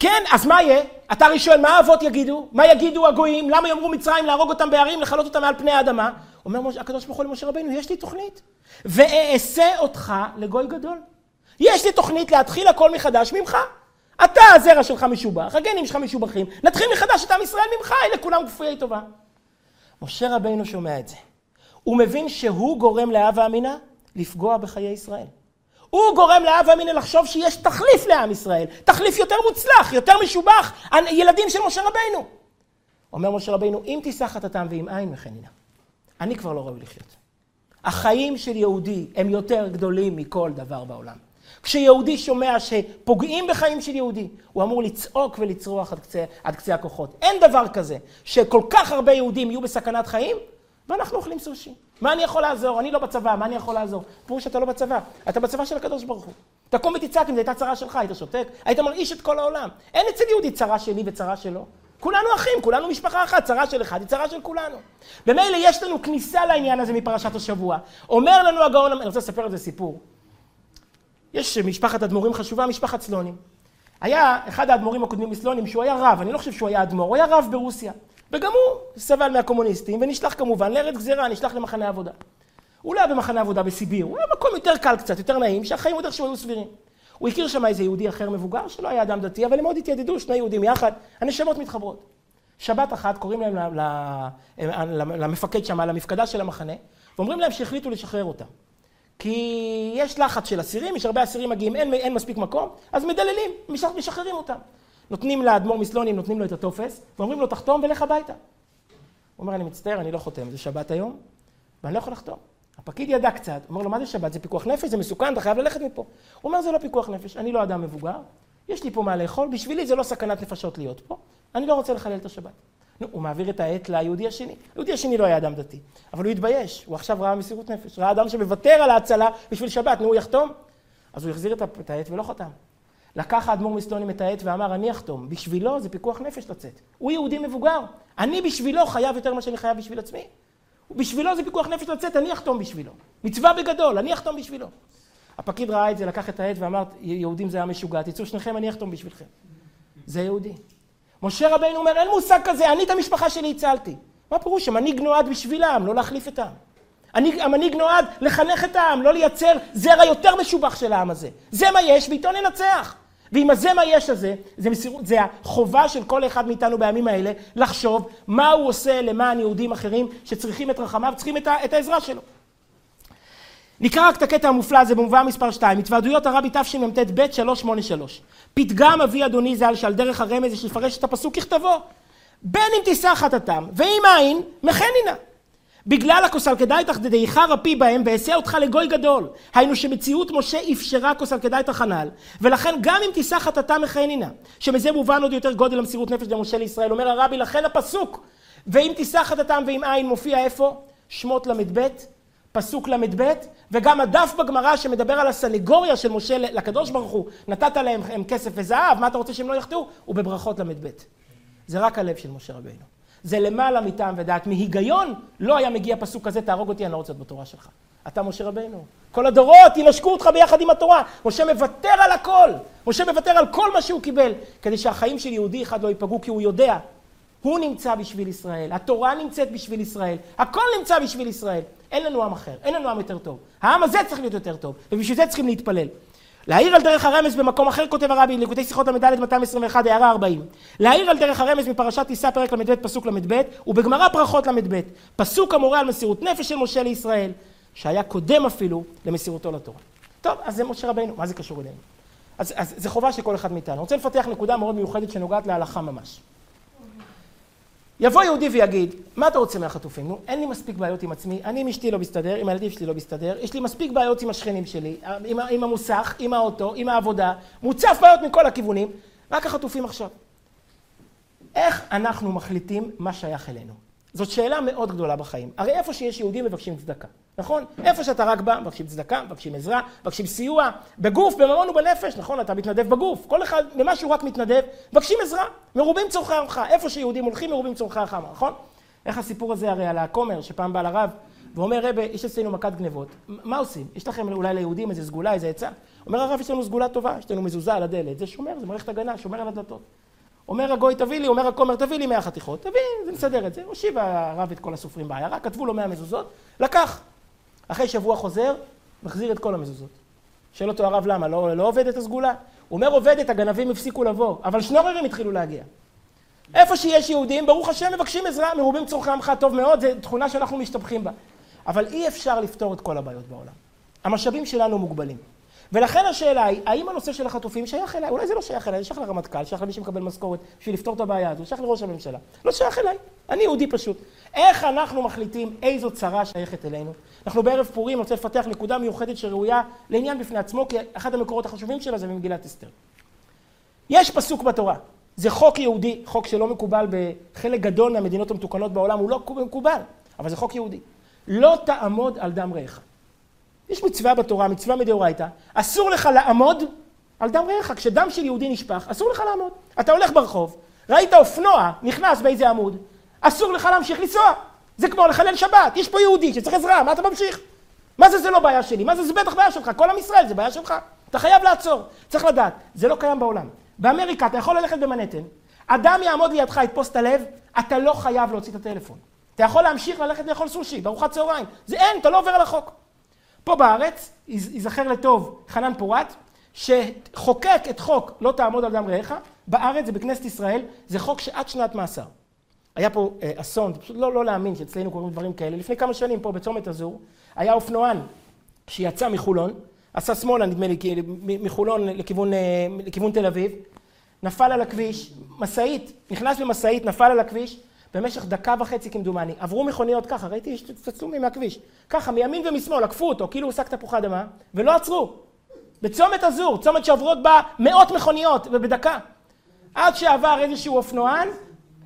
כן, אז מה יהיה? אתה הרי שואל, מה האבות יגידו? מה יגידו הגויים? למה יאמרו מצרים להרוג אותם בערים, לכלות אותם מעל פני האדמה? אומר הקדוש ברוך הוא למשה רבינו, יש לי תוכנית. ואעשה אותך לגוי גדול. יש לי תוכנית להתחיל הכל מחדש ממך. אתה, הזרע שלך משובח, הגנים שלך משובחים, נתחיל מחדש את עם ישראל ממך, הנה כולם כפויי טובה. משה רבינו שומע את זה. הוא מבין שהוא גורם לאב האמינה לפגוע בחיי ישראל. הוא גורם לאב האמינה לחשוב שיש תחליף לעם ישראל, תחליף יותר מוצלח, יותר משובח, ילדים של משה רבינו. אומר משה רבינו, אם תישא חטאתם ואם אין מחנינה, אני כבר לא ראוי לחיות. החיים של יהודי הם יותר גדולים מכל דבר בעולם. כשיהודי שומע שפוגעים בחיים של יהודי, הוא אמור לצעוק ולצרוח עד קצה, עד קצה הכוחות. אין דבר כזה שכל כך הרבה יהודים יהיו בסכנת חיים, ואנחנו אוכלים סושי. מה אני יכול לעזור? אני לא בצבא, מה אני יכול לעזור? פירוש שאתה לא בצבא, אתה בצבא של הקדוש ברוך הוא. תקום ותצעק אם זו הייתה צרה שלך, היית שותק, היית מרעיש את כל העולם. אין אצל יהודי צרה שלי וצרה שלו. כולנו אחים, כולנו משפחה אחת, צרה של אחד היא צרה של כולנו. במילא יש לנו כניסה לעניין הזה מפרשת השבוע. אומר לנו הגאון, אני רוצה לספר על זה סיפור. יש משפחת אדמו"רים חשובה, משפחת סלונים. היה אחד האדמו"רים הקודמים מסלונים שהוא היה רב, אני לא חושב שהוא היה אדמו"ר, הוא היה רב ברוסיה. וגם הוא סבל מהקומוניסטים, ונשלח כמובן לארץ גזירה, נשלח למחנה עבודה. הוא לא היה במחנה עבודה בסיביר, הוא היה במקום יותר קל קצת, יותר נעים, שהחיים עוד איכשהו היו סבירים. הוא הכיר שם איזה יהודי אחר מבוגר, שלא היה אדם דתי, אבל הם מאוד התיידדו, שני יהודים יחד, הנשמות מתחברות. שבת אחת קוראים להם למפקד שם, למפקדה של המחנה, ואומרים להם שהחליטו לשחרר אותם. כי יש לחץ של אסירים, יש הרבה אסירים מגיעים, אין, אין מספיק מקום, אז מדללים, משחררים אותם. נותנים לאדמו"ר מסלונים, נותנים לו את הטופס, ואומרים לו, תחתום ולך הביתה. הוא אומר, אני מצטער, אני לא חותם, זה שבת היום, ואני לא יכול לחתום. הפקיד ידע קצת, אומר לו, מה זה שבת? זה פיקוח נפש? זה מסוכן, אתה חייב ללכת מפה. הוא אומר, זה לא פיקוח נפש, אני לא אדם מבוגר, יש לי פה מה לאכול, בשבילי זה לא סכנת נפשות להיות פה, אני לא רוצה לחלל את השבת. נו, הוא מעביר את העט ליהודי השני. היהודי השני לא היה אדם דתי, אבל הוא התבייש, הוא עכשיו ראה מסירות נפש, ראה אדם שמוותר על ההצלה בשביל שבת, נו, הוא יחתום? אז הוא החזיר את העט ולא חתם. לקח האדמו"ר מסלונים את העט ואמר, אני אחתום. בשבילו זה פיקוח נפש לצאת. הוא יהודי מבוגר. אני בשבילו חייב יותר ממה שאני חייב בשביל עצמי. בשבילו זה פיקוח נפש לצאת, אני אחתום בשבילו. מצווה בגדול, אני אחתום בשבילו. הפקיד ראה את זה, לקח את העט ואמר, יהודים זה היה משוגע, תצאו שניכם, אני אחתום בשבילכם. זה יהודי. משה רבינו אומר, אין מושג כזה, אני את המשפחה שלי הצלתי. מה פירוש? המנהיג נועד בשבילם, לא להחליף את העם. המנהיג נועד לחנך את העם, לא לייצר זרע יותר משובח של העם הזה. זה מה יש, ואיתו ננצח. ועם הזה מה יש הזה, זה, מסירות, זה החובה של כל אחד מאיתנו בימים האלה לחשוב מה הוא עושה למען יהודים אחרים שצריכים את רחמיו, צריכים את, ה, את העזרה שלו. נקרא רק את הקטע המופלא הזה במובא מספר 2, התוועדויות הרבי תשמ"ט ב 383. פתגם אבי אדוני ז"ל שעל דרך הרמז יש לפרש את הפסוק ככתבו. בין אם תישא חטאתם ואם אין, מחנינה. בגלל הכוסל כדאיתך דדעיך רפי בהם ואעשה אותך לגוי גדול. היינו שמציאות משה אפשרה כוסל כדאיתך הנ"ל, ולכן גם אם תישא חטאתה מכהנינה, שמזה מובן עוד יותר גודל המסירות נפש למשה לישראל, אומר הרבי לכן הפסוק, ואם תישא חטאתם ואם אין מופיע איפה? שמות ל"ב, פסוק ל"ב, וגם הדף בגמרא שמדבר על הסנגוריה של משה לקדוש ברוך הוא, נתת להם כסף וזהב, מה אתה רוצה שהם לא יחטאו? הוא בברכות ל"ב. זה רק הלב של משה רבינו. זה למעלה מטעם ודעת. מהיגיון לא היה מגיע פסוק כזה, תהרוג אותי, אני לא רוצה להיות בתורה שלך. אתה משה רבינו. כל הדורות ינשקו אותך ביחד עם התורה. משה מוותר על הכל. משה מוותר על כל מה שהוא קיבל, כדי שהחיים של יהודי אחד לא ייפגעו, כי הוא יודע. הוא נמצא בשביל ישראל, התורה נמצאת בשביל ישראל, הכל נמצא בשביל ישראל. אין לנו עם אחר, אין לנו עם יותר טוב. העם הזה צריך להיות יותר טוב, ובשביל זה צריכים להתפלל. להעיר על דרך הרמז במקום אחר כותב הרבי, ליקוטי שיחות ל"ד 221, הערה 40. להעיר על דרך הרמז מפרשת תישא פרק ל"ב פסוק ל"ב, ובגמרא ברכות ל"ב. פסוק המורה על מסירות נפש של משה לישראל, שהיה קודם אפילו למסירותו לתורה. טוב, אז זה משה רבינו, מה זה קשור אלינו? אז, אז זה חובה של כל אחד מאיתנו. אני רוצה לפתח נקודה מאוד מיוחדת שנוגעת להלכה ממש. יבוא יהודי ויגיד, מה אתה רוצה מהחטופים? נו, אין לי מספיק בעיות עם עצמי, אני עם אשתי לא מסתדר, עם הילדים שלי לא מסתדר, יש לי מספיק בעיות עם השכנים שלי, עם, עם המוסך, עם האוטו, עם העבודה, מוצף בעיות מכל הכיוונים, רק החטופים עכשיו. איך אנחנו מחליטים מה שייך אלינו? זאת שאלה מאוד גדולה בחיים. הרי איפה שיש יהודים מבקשים צדקה, נכון? איפה שאתה רק בא, מבקשים צדקה, מבקשים עזרה, מבקשים סיוע, בגוף, בממון ובנפש, נכון? אתה מתנדב בגוף. כל אחד, במה שהוא רק מתנדב, מבקשים עזרה. מרובים צורכי עמך. איפה שיהודים הולכים, מרובים צורכי עמך, נכון? איך הסיפור הזה הרי על הכומר, שפעם בא לרב, ואומר, רבי, יש אצלנו מכת גנבות, מה עושים? יש לכם אולי ליהודים איזה סגולה, איזה עצה? אומר הרב, יש לנו סגולה טובה, יש לנו מזוזה על הדלת, זה שומר, זה מערכת הגנה, שומר על הדלתות. אומר הגוי תביא לי, אומר הכומר תביא לי מאה חתיכות, תביא, זה מסדר את זה. הושיב הרב את כל הסופרים בעיירה, כתבו לו מאה מזוזות, לקח. אחרי שבוע חוזר, מחזיר את כל המזוזות. שואל אותו הרב למה, לא, לא עובדת הסגולה? הוא אומר עובדת, הגנבים הפסיקו לבוא, אבל שנוררים התחילו להגיע. איפה שיש יהודים, ברוך השם מבקשים עזרה, מרובים צורכי עמך טוב מאוד, זו תכונה שאנחנו משתבחים בה. אבל אי אפשר לפתור את כל הבעיות בעולם. המשאבים שלנו מוגבלים. ולכן השאלה היא, האם הנושא של החטופים שייך אליי? אולי זה לא שייך אליי, זה שייך לרמטכ"ל, שייך למי שמקבל משכורת בשביל לפתור את הבעיה הזו, שייך לראש הממשלה. לא שייך אליי, אני יהודי פשוט. איך אנחנו מחליטים איזו צרה שייכת אלינו? אנחנו בערב פורים, רוצה לפתח נקודה מיוחדת שראויה לעניין בפני עצמו, כי אחד המקורות החשובים שלה זה ממגילת אסתר. יש פסוק בתורה, זה חוק יהודי, חוק שלא מקובל בחלק גדול מהמדינות המתוקנות בעולם, הוא לא מקובל, אבל זה חוק יהודי. לא תעמוד על דם רעך. יש מצווה בתורה, מצווה מדאורייתא, אסור לך לעמוד על דם רעך. כשדם של יהודי נשפך, אסור לך לעמוד. אתה הולך ברחוב, ראית אופנוע נכנס באיזה עמוד, אסור לך להמשיך לנסוע. זה כמו לחלל שבת, יש פה יהודי שצריך עזרה, מה אתה ממשיך? מה זה זה לא בעיה שלי? מה זה זה בטח בעיה שלך? כל עם ישראל זה בעיה שלך. אתה חייב לעצור. צריך לדעת, זה לא קיים בעולם. באמריקה אתה יכול ללכת במנהטן, אדם יעמוד לידך, יתפוס את הלב, אתה לא חייב להוציא את הטלפון. אתה יכול להמשיך ללכת לאכול סושי בארוחת צהריים. זה אין, אתה לא עובר על החוק. פה בארץ, ייזכר לטוב חנן פורת, שחוקק את חוק לא תעמוד על דם רעך, בארץ, זה בכנסת ישראל, זה חוק שעד שנת מאסר. היה פה אה, אסון, זה פשוט לא, לא להאמין שאצלנו קורים דברים כאלה. לפני כמה שנים פה בצומת הזור, היה אופנוען שיצא מחולון, עשה שמאלה נדמה לי, מחולון לכיוון, אה, לכיוון תל אביב, נפל על הכביש, משאית, נכנס במשאית, נפל על הכביש, במשך דקה וחצי כמדומני. עברו מכוניות ככה, ראיתי תצלומים מהכביש. ככה, מימין ומשמאל, עקפו אותו, כאילו הוא שק תפוחי אדמה, ולא עצרו. בצומת הזור, צומת שעוברות בה מאות מכוניות, ובדקה. עד שעבר איזשהו אופנוען,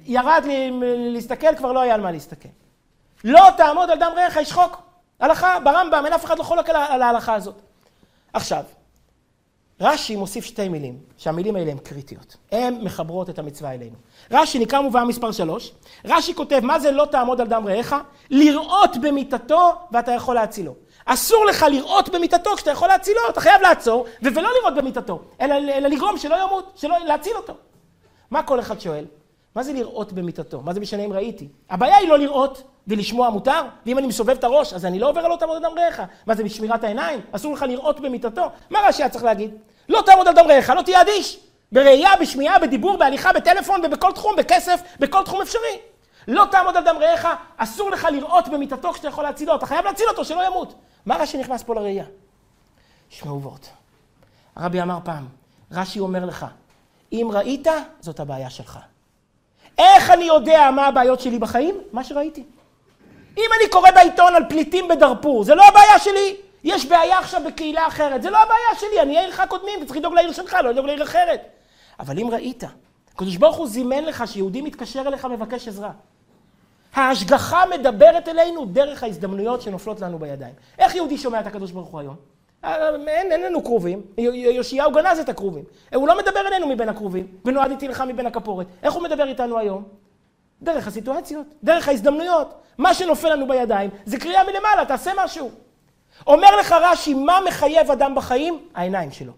ירד לי להסתכל, כבר לא היה על מה להסתכל. לא תעמוד על דם רעך, יש חוק. הלכה, ברמב"ם, אין אף אחד לא חולק על ההלכה הזאת. עכשיו, רש"י מוסיף שתי מילים, שהמילים האלה הן קריטיות. הן מחברות את המצווה אלינו. רש"י נקרא מובאה מספר 3, רש"י כותב, מה זה לא תעמוד על דם רעך? לראות במיטתו ואתה יכול להצילו. אסור לך לראות במיטתו כשאתה יכול להצילו, אתה חייב לעצור, ולא לראות במיטתו, אלא, אלא לגרום שלא ימות, שלא, להציל אותו. מה כל אחד שואל? מה זה לראות במיטתו? מה זה משנה אם ראיתי? הבעיה היא לא לראות ולשמוע מותר, ואם אני מסובב את הראש, אז אני לא עובר על לא תעמוד על דם רעך. מה זה בשמירת העיניים? אסור לך לראות במיטתו? מה רש"י היה צריך להגיד? לא תעמוד על דם רעך, לא תהיה אדיש. בראייה, בשמיעה, בדיבור, בהליכה, בטלפון ובכל תחום, בכסף, בכל תחום אפשרי. לא תעמוד על דם רעך, אסור לך לראות במיטתו כשאתה יכול להצילו, אתה חייב להציל אותו, שלא ימות. מה רש"י נכנס פה לראייה? שמעו וורט. הרבי אמר פעם, רש"י אומר לך, אם ראית, זאת הבעיה שלך. איך אני יודע מה הבעיות שלי בחיים? מה שראיתי. אם אני קורא בעיתון על פליטים בדארפור, זה לא הבעיה שלי. יש בעיה עכשיו בקהילה אחרת, זה לא הבעיה שלי, אני עיר לך קודמים, אתה צריך לדאוג לעיר שלך, לא לדאוג לעיר אחרת. אבל אם ראית, הקדוש ברוך הוא זימן לך שיהודי מתקשר אליך ומבקש עזרה. ההשגחה מדברת אלינו דרך ההזדמנויות שנופלות לנו בידיים. איך יהודי שומע את הקדוש ברוך הוא היום? אה, אין, אין לנו קרובים, יאשיהו גנז את הקרובים. הוא לא מדבר אלינו מבין הקרובים, ונועדתי לך מבין הכפורת. איך הוא מדבר איתנו היום? דרך הסיטואציות, דרך ההזדמנויות. מה שנופל לנו בידיים זה קריאה מלמעלה, תעשה משהו. אומר לך רש"י, מה מחייב אדם בחיים? העיניים שלו.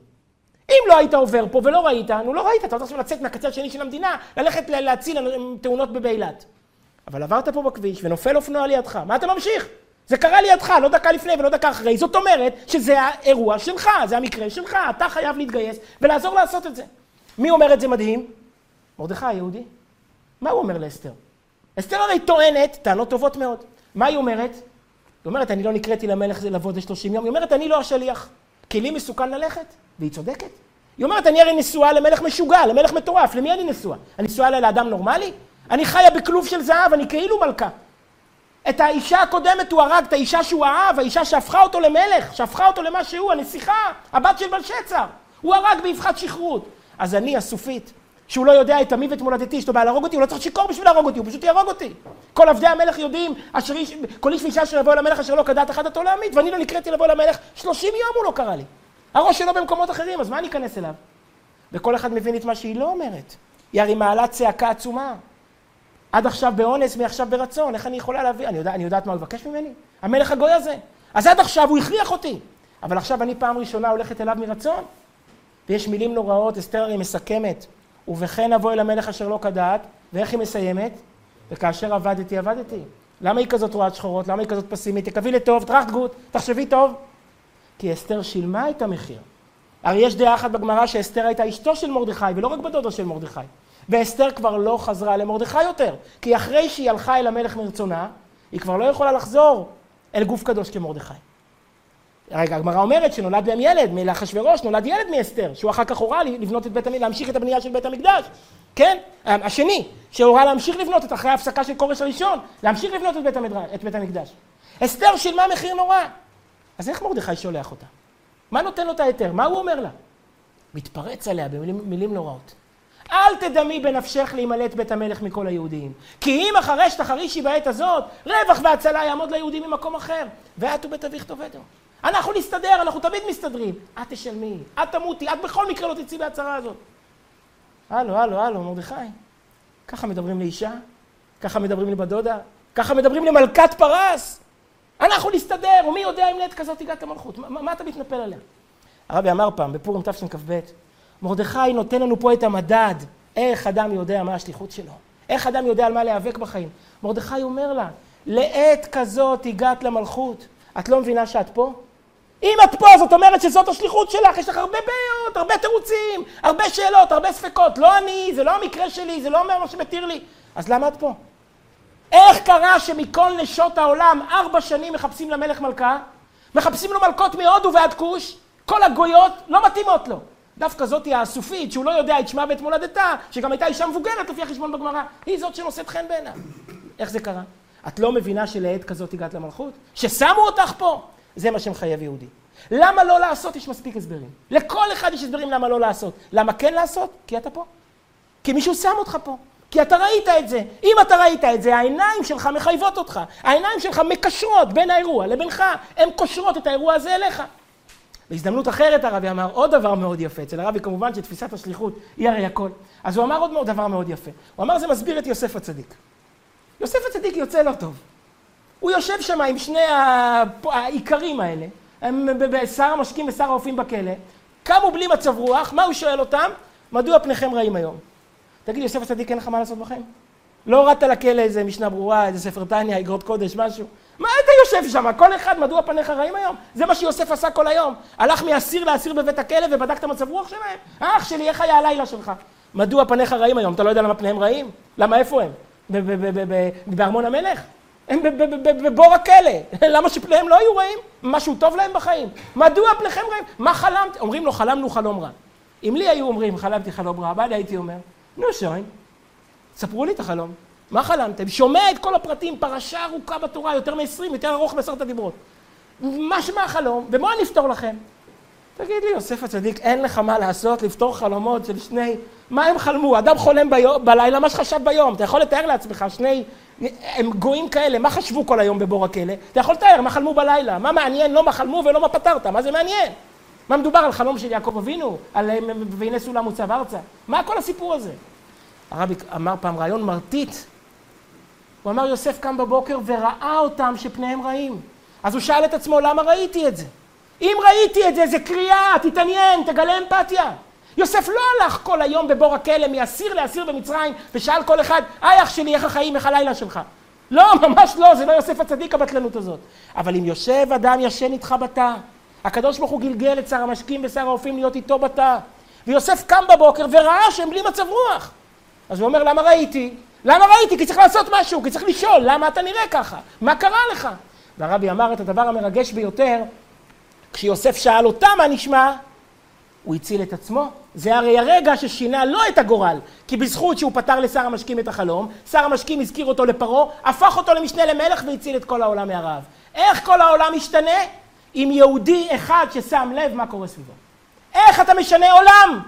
אם לא היית עובר פה ולא ראית, נו לא ראית, אתה רוצה עכשיו לצאת מהקצה השני של המדינה, ללכת להציל תאונות באילת. אבל עברת פה בכביש ונופל אופנוע לידך, מה אתה ממשיך? זה קרה לידך, לא דקה לפני ולא דקה אחרי, זאת אומרת שזה האירוע שלך, זה המקרה שלך, אתה חייב להתגייס ולעזור לעשות את זה. מי אומר את זה מדהים? מרדכי היהודי. מה הוא אומר לאסתר? אסתר הרי טוענת טענות טובות מאוד. מה היא אומרת? היא אומרת, אני לא נקראתי למלך לעבוד ל-30 יום. היא אומרת, אני לא השליח. כי לי מסוכן ללכת, והיא צודקת. היא אומרת, אני הרי נשואה למלך משוגע, למלך מטורף. למי אני נשואה? אני נשואה לאדם נורמלי? אני חיה בכלוב של זהב, אני כאילו מלכה. את האישה הקודמת הוא הרג, את האישה שהוא אהב, האישה שהפכה אותו למלך, שהפכה אותו למה שהוא, הנסיכה, הבת של בלשצר. הוא הרג באבחת שכרות. אז אני, הסופית, שהוא לא יודע את עמי ואת מולדתי, לו בעיה להרוג אותי, הוא לא צריך שיכור בשביל להרוג אותי, הוא פשוט יהרוג אותי. כל עבדי המלך יודעים, אשר איש, כל איש ואישה אשר יבוא אל המלך אשר לא כדעת אחת אותו להמית, ואני לא נקראתי לבוא המלך, 30 יום הוא לא קרא לי. הראש שלו במקומות אחרים, אז מה אני אכנס אליו? וכל אחד מבין את מה שהיא לא אומרת. היא הרי מעלה צעקה עצומה. עד עכשיו באונס, מעכשיו ברצון, איך אני יכולה להביא? אני, יודע, אני יודעת מה הוא מבקש ממני? המלך הגוי הזה. אז עד עכשיו הוא הכריח אותי. אבל עכשיו אני פעם ראשונה הולכת אליו מרצון. ויש מילים נוראות, אסתר הרי מסכמת. ובכן אבוא אל המלך אשר לא כדעת, ואיך היא מסיימת? וכאשר עבדתי, עבדתי. למה היא כזאת רואת שחורות? למה היא כזאת פסימית? תקווי לטוב, טראחט גוט, תחשבי טוב. כי אסתר שילמה את המחיר. הרי יש דעה אחת בגמרא שאסתר הייתה אשתו של מרדכי, ולא רק בדודו של מרדכי. ואסתר כבר לא חזרה למרדכי יותר, כי אחרי שהיא הלכה אל המלך מרצונה, היא כבר לא יכולה לחזור אל גוף קדוש כמרדכי. רגע, הגמרא אומרת שנולד להם ילד, מלאחשוורוש נולד ילד מאסתר, שהוא אחר כך הורה לבנות את בית המקדש, להמשיך את הבנייה של בית המקדש, כן? השני, שהורה להמשיך לבנות את אחרי ההפסקה של כורש הראשון, להמשיך לבנות את בית, המדרש, את בית המקדש. אסתר שילמה מחיר נורא. אז איך מרדכי שולח אותה? מה נותן לו את ההיתר? מה הוא אומר לה? מתפרץ עליה במילים נוראות. אל תדמי בנפשך להימלט בית המלך מכל היהודים. כי אם אחרי שתחרישי בעת הזאת, רווח והצלה יעמוד ליהודים ממקום אחר. ואת ובית אביך תאבדו. אנחנו נסתדר, אנחנו תמיד מסתדרים. את תשלמי, את תמותי, את בכל מקרה לא תצאי בהצהרה הזאת. הלו, הלו, הלו, מרדכי. ככה מדברים לאישה? ככה מדברים לבת דודה? ככה מדברים למלכת פרס? אנחנו נסתדר, ומי יודע אם לעת כזאת הגעת למלכות? מה, מה אתה מתנפל עליה? הרבי אמר פעם, בפורים תשכ"ב, מרדכי נותן לנו פה את המדד, איך אדם יודע מה השליחות שלו, איך אדם יודע על מה להיאבק בחיים. מרדכי אומר לה, לעת כזאת הגעת למלכות, את לא מבינה שאת פה? אם את פה, זאת אומרת שזאת השליחות שלך, יש לך הרבה בעיות, הרבה תירוצים, הרבה שאלות, הרבה ספקות. לא אני, זה לא המקרה שלי, זה לא אומר מה שמתיר לי. אז למה את פה? איך קרה שמכל נשות העולם ארבע שנים מחפשים למלך מלכה? מחפשים לו מלכות מהודו ועד כוש? כל הגויות לא מתאימות לו. דווקא זאתי האסופית, שהוא לא יודע את שמה ואת מולדתה, שגם הייתה אישה מבוגרת לפי החשבון בגמרא, היא זאת שנושאת חן בעיניו. איך זה קרה? את לא מבינה שלעת כזאת הגעת למלכות? ששמו אותך פה? זה מה שמחייב יהודי. למה לא לעשות? יש מספיק הסברים. לכל אחד יש הסברים למה לא לעשות. למה כן לעשות? כי אתה פה. כי מישהו שם אותך פה. כי אתה ראית את זה. אם אתה ראית את זה, העיניים שלך מחייבות אותך. העיניים שלך מקשרות בין האירוע לבינך. הן קושרות את האירוע הזה אליך. בהזדמנות אחרת הרבי אמר עוד דבר מאוד יפה. אצל הרבי כמובן שתפיסת השליחות היא הרי הכל. אז הוא אמר עוד דבר מאוד יפה. הוא אמר זה מסביר את יוסף הצדיק. יוסף הצדיק יוצא לא טוב. הוא יושב שם עם שני האיכרים האלה, שר המשקים ושר האופים בכלא, קמו בלי מצב רוח, מה הוא שואל אותם? מדוע פניכם רעים היום? תגיד, יוסף הצדיק, אין לך מה לעשות בחיים? לא הורדת לכלא איזה משנה ברורה, איזה ספר טניה, אגרות קודש, משהו. מה אתה יושב שם? כל אחד, מדוע פניך רעים היום? זה מה שיוסף עשה כל היום. הלך מאסיר לאסיר בבית הכלא ובדק את המצב רוח שלהם. אח שלי, איך היה הלילה שלך? מדוע פניך רעים היום? אתה לא יודע למה פניהם רעים? למה איפה הם? בארמון המלך? הם בבור הכלא. למה שפניהם לא היו רעים? משהו טוב להם בחיים. מדוע פניכם רעים? מה חלמת? אומרים לו, חלמנו חלום רע. אם לי היו אומרים, חלמתי חלום רע, מה הייתי אומר? נו, שוין, ספרו לי את החלום. מה חלמתם? שומע את כל הפרטים, פרשה ארוכה בתורה, יותר מ-20, יותר ארוך בעשרת הדיברות. מה שמה החלום? ומה אני אפתור לכם? תגיד לי, יוסף הצדיק, אין לך מה לעשות לפתור חלומות של שני... מה הם חלמו? אדם חולם ביום, בלילה, מה שחשב ביום. אתה יכול לתאר לעצמך, שני... הם גויים כאלה, מה חשבו כל היום בבור הכלא? אתה יכול לתאר מה חלמו בלילה. מה מעניין? לא מה חלמו ולא מה פתרת. מה זה מעניין? מה מדובר על חלום של יעקב אבינו? על והנה סולם מוצב ארצה? מה כל הסיפור הזה? הרבי אמר פעם רעיון מרטיט. הוא אמר, יוסף קם בבוקר וראה אותם שפניהם רעים. אז הוא שאל את עצמו, למה ראיתי את זה? אם ראיתי את זה, זה קריאה, תתעניין, תגלה אמפתיה. יוסף לא הלך כל היום בבור הכלא מאסיר לאסיר במצרים ושאל כל אחד, היי אח שלי, איך החיים, איך הלילה שלך? לא, ממש לא, זה לא יוסף הצדיק הבטלנות הזאת. אבל אם יושב אדם ישן איתך בתא, הקדוש ברוך הוא גלגל את שר המשקים ושר האופים להיות איתו בתא, ויוסף קם בבוקר וראה שהם בלי מצב רוח. אז הוא אומר, למה ראיתי? למה ראיתי? כי צריך לעשות משהו, כי צריך לשאול, למה אתה נראה ככה? מה קרה לך? והרבי אמר את הדבר המרגש ביותר, כשיוסף שאל אותה מה נשמע, הוא הציל את עצמו. זה הרי הרגע ששינה לא את הגורל, כי בזכות שהוא פתר לשר המשקים את החלום, שר המשקים הזכיר אותו לפרעה, הפך אותו למשנה למלך והציל את כל העולם מהרעב. איך כל העולם משתנה? עם יהודי אחד ששם לב מה קורה סביבו. איך אתה משנה עולם?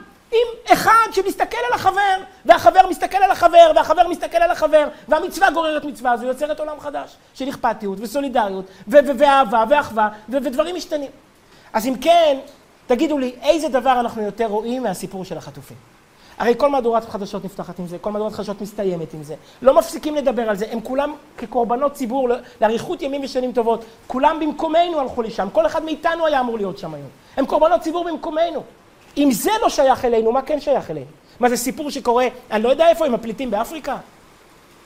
שמסתכל על החבר, והחבר מסתכל על החבר, והחבר מסתכל על החבר, והמצווה גוררת מצווה, אז הוא יוצר את עולם חדש, של אכפתיות וסולידריות, ואהבה ואחווה, ודברים משתנים. אז אם כן, תגידו לי, איזה דבר אנחנו יותר רואים מהסיפור של החטופים? הרי כל מהדורת חדשות נפתחת עם זה, כל מהדורת חדשות מסתיימת עם זה. לא מפסיקים לדבר על זה, הם כולם כקורבנות ציבור לאריכות ימים ושנים טובות. כולם במקומנו הלכו לשם, כל אחד מאיתנו היה אמור להיות שם היום. הם קורבנות ציבור במקומנו. אם זה לא שייך אלינו, מה כן שייך אלינו? מה זה סיפור שקורה, אני לא יודע איפה, עם הפליטים באפריקה?